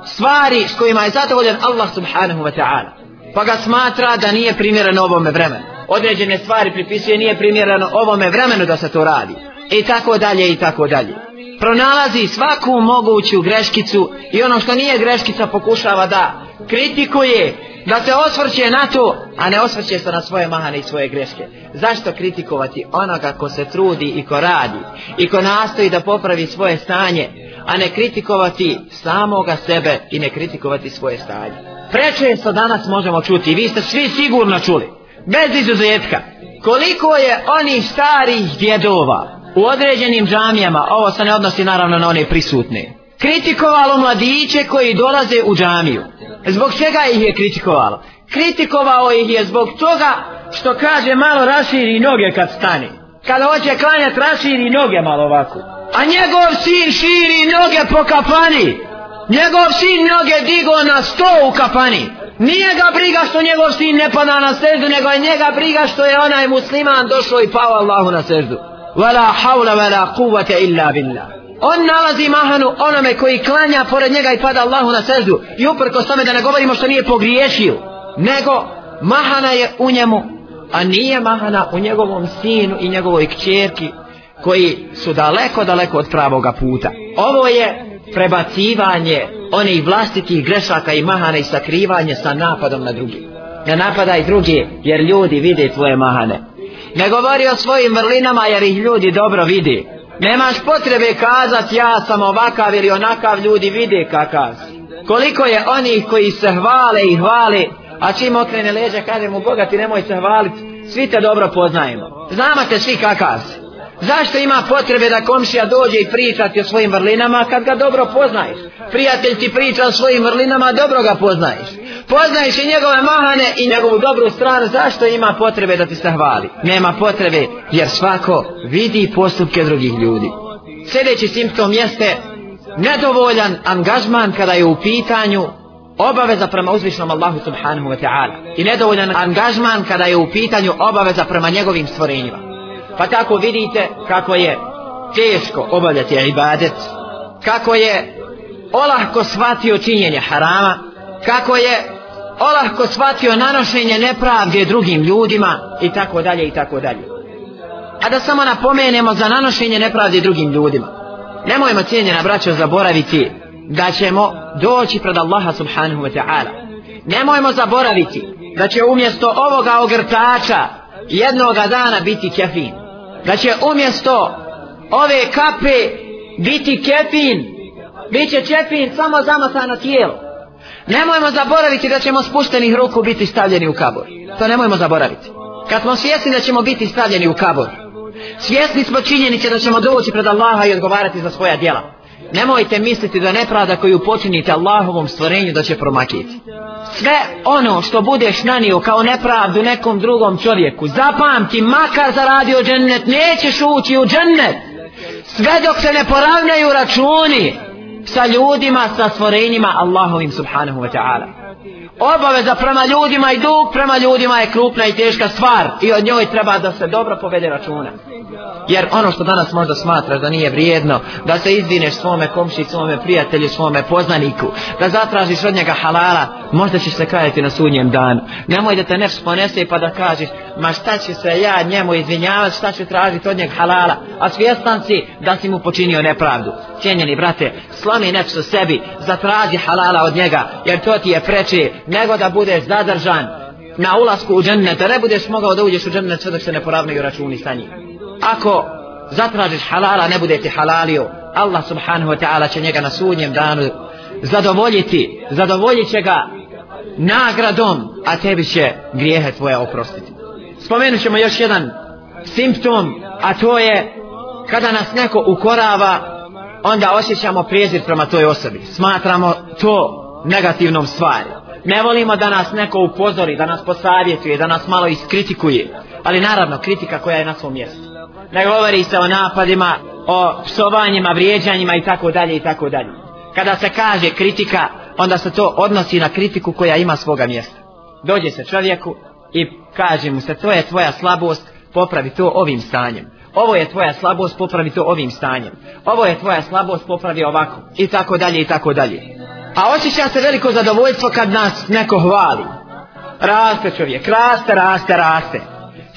stvari s kojima je zadovoljan Allah subhanahu wa ta'ala. Pa ga smatra da nije primjereno ovome vremenu. Određene stvari pripisuje nije primjereno ovome vremenu da se to radi. I tako dalje i tako dalje. Pronalazi svaku moguću greškicu i ono što nije greškica pokušava da kritikuje, da se osvrće na to, a ne osvrće se na svoje mahane i svoje greške. Zašto kritikovati onoga ko se trudi i ko radi i ko nastoji da popravi svoje stanje? a ne kritikovati samoga sebe i ne kritikovati svoje stanje. Prečesto danas možemo čuti, vi ste svi sigurno čuli, bez izuzetka, koliko je onih starih djedova u određenim džamijama, ovo se ne odnosi naravno na one prisutne, kritikovalo mladiće koji dolaze u džamiju. Zbog čega ih je kritikovalo? Kritikovao ih je zbog toga što kaže malo raširi noge kad stani kada hoće klanjati raširi noge malo ovako a njegov sin širi noge po kapani njegov sin noge digo na sto u kapani nije ga briga što njegov sin ne pada na seždu nego je njega briga što je onaj musliman došao i pao Allahu na seždu wala hawla wala quwwata illa billah on nalazi mahanu onome koji klanja pored njega i pada Allahu na seždu i uprko tome da ne govorimo što nije pogriješio nego mahana je u njemu a nije mahana u njegovom sinu i njegovoj kćerki koji su daleko daleko od pravoga puta ovo je prebacivanje onih vlastitih grešaka i mahana i sakrivanje sa napadom na drugi ne napadaj drugi jer ljudi vide tvoje mahane ne govori o svojim vrlinama jer ih ljudi dobro vidi nemaš potrebe kazat ja sam ovakav ili onakav ljudi vide kakav koliko je onih koji se hvale i hvale A čim okrene leđa, kaže mu, Boga ti nemoj se hvaliti, svi te dobro poznajemo. Znamo te svi kakav si. Zašto ima potrebe da komšija dođe i priča ti o svojim vrlinama kad ga dobro poznaješ? Prijatelj ti priča o svojim vrlinama, dobro ga poznaješ. Poznaješ i njegove mahane i njegovu dobru stranu, zašto ima potrebe da ti se hvali? Nema potrebe jer svako vidi postupke drugih ljudi. Sljedeći simptom jeste nedovoljan angažman kada je u pitanju obaveza prema uzvišnom Allahu subhanahu wa ta'ala i nedovoljan angažman kada je u pitanju obaveza prema njegovim stvorenjima. Pa tako vidite kako je teško obavljati ibadet, kako je olahko shvatio činjenje harama, kako je olahko shvatio nanošenje nepravde drugim ljudima i tako dalje i tako dalje. A da samo napomenemo za nanošenje nepravde drugim ljudima. Nemojmo cijenjena braćo zaboraviti da ćemo doći pred Allaha subhanahu wa ta'ala. Nemojmo zaboraviti da će umjesto ovoga ogrtača jednoga dana biti kefin. Da će umjesto ove kape biti kefin. Biće kefin samo zamasano tijelo. Nemojmo zaboraviti da ćemo spuštenih ruku biti stavljeni u kabor. To nemojmo zaboraviti. Kad smo svjesni da ćemo biti stavljeni u kabor, svjesni smo činjenice da ćemo doći pred Allaha i odgovarati za svoja djela nemojte misliti da nepravda koju počinite Allahovom stvorenju da će promakiti. Sve ono što budeš nanio kao nepravdu nekom drugom čovjeku, zapamti, makar zaradio džennet, nećeš ući u džennet. Sve dok se ne poravnjaju računi sa ljudima, sa stvorenjima Allahovim subhanahu wa ta'ala obaveza prema ljudima i dug prema ljudima je krupna i teška stvar i od njoj treba da se dobro povede računa. Jer ono što danas možda smatraš da nije vrijedno, da se izvineš svome komši, svome prijatelju, svome poznaniku, da zatražiš od njega halala, možda ćeš se kajati na sudnjem danu. Nemoj da te nefs ponese pa da kažeš, ma šta ću se ja njemu izvinjavati, šta ću tražiti od njega halala, a svjestan si da si mu počinio nepravdu. Cijenjeni brate, slomi nefs u sebi, zatraži halala od njega, jer to ti je preče nego da bude zadržan na ulasku u džennet, da ne budeš mogao da uđeš u džennet sve dok se ne poravnaju računi sa njim. Ako zatražiš halala, ne bude ti halalio, Allah subhanahu wa ta'ala će njega na sudnjem danu zadovoljiti, zadovoljit će ga nagradom, a tebi će grijehe tvoje oprostiti. Spomenut ćemo još jedan simptom, a to je kada nas neko ukorava, onda osjećamo prijezir prema toj osobi. Smatramo to negativnom stvari. Ne volimo da nas neko upozori, da nas posavjetuje, da nas malo iskritikuje. Ali naravno, kritika koja je na svom mjestu. Ne govori se o napadima, o psovanjima, vrijeđanjima i tako dalje i tako dalje. Kada se kaže kritika, onda se to odnosi na kritiku koja ima svoga mjesta. Dođe se čovjeku i kaže mu se, to je tvoja slabost, popravi to ovim stanjem. Ovo je tvoja slabost, popravi to ovim stanjem. Ovo je tvoja slabost, popravi ovako. I tako dalje, i tako dalje. A osjeća se veliko zadovoljstvo kad nas neko hvali. Raste čovjek, raste, raste, raste.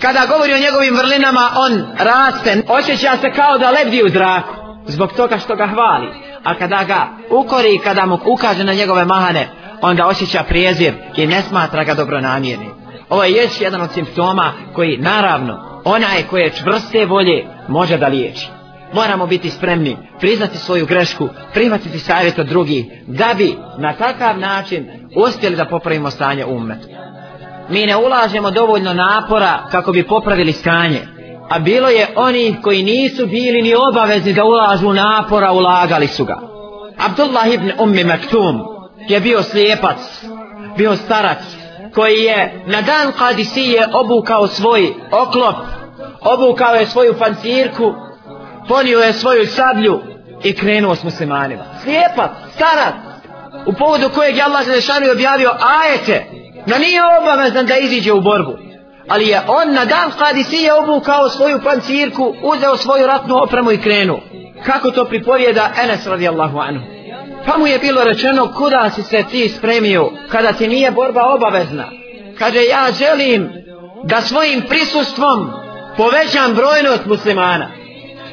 Kada govori o njegovim vrlinama, on raste, osjeća se kao da lebdi u zraku, zbog toga što ga hvali. A kada ga ukori i kada mu ukaže na njegove mahane, onda osjeća prijezir i ne smatra ga dobro namjerni. Ovo je još jedan od simptoma koji, naravno, onaj koje čvrste volje može da liječi moramo biti spremni priznati svoju grešku, primatiti savjet od drugih, da bi na takav način uspjeli da popravimo stanje ummetu. Mi ne ulažemo dovoljno napora kako bi popravili stanje, a bilo je oni koji nisu bili ni obavezni da ulažu napora, ulagali su ga. Abdullah ibn Ummi Maktum je bio slijepac, bio starac, koji je na dan Kadisije obukao svoj oklop, obukao je svoju fancirku ponio je svoju sablju i krenuo s muslimanima. Slijepac, starac, u povodu kojeg je Allah Želešanu objavio ajete, da nije obavezan da iziđe u borbu. Ali je on na dan Kadisije obukao svoju pancirku, uzeo svoju ratnu opremu i krenuo. Kako to pripovjeda Enes radijallahu anhu? Pa mu je bilo rečeno kuda si se ti spremio kada ti nije borba obavezna. Kaže ja želim da svojim prisustvom povećam brojnost muslimana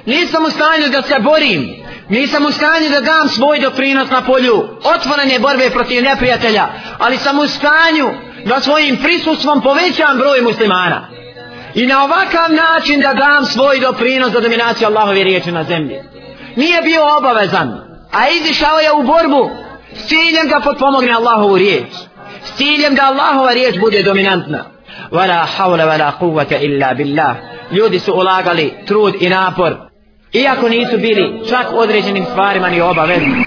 nisam u stanju da se borim, nisam u stanju da dam svoj doprinos na polju, otvorenje borbe protiv neprijatelja, ali sam u stanju da svojim prisustvom povećam broj muslimana. I na ovakav način da dam svoj doprinos za dominaciju Allahove riječi na zemlji. Nije bio obavezan, a izišao je u borbu s ciljem da potpomogne Allahovu riječ. S ciljem da Allahova riječ bude dominantna. Vala havla, vala kuvvata illa billah. Ljudi su ulagali trud i napor iako nisu bili čak određenim stvarima ni obavezni.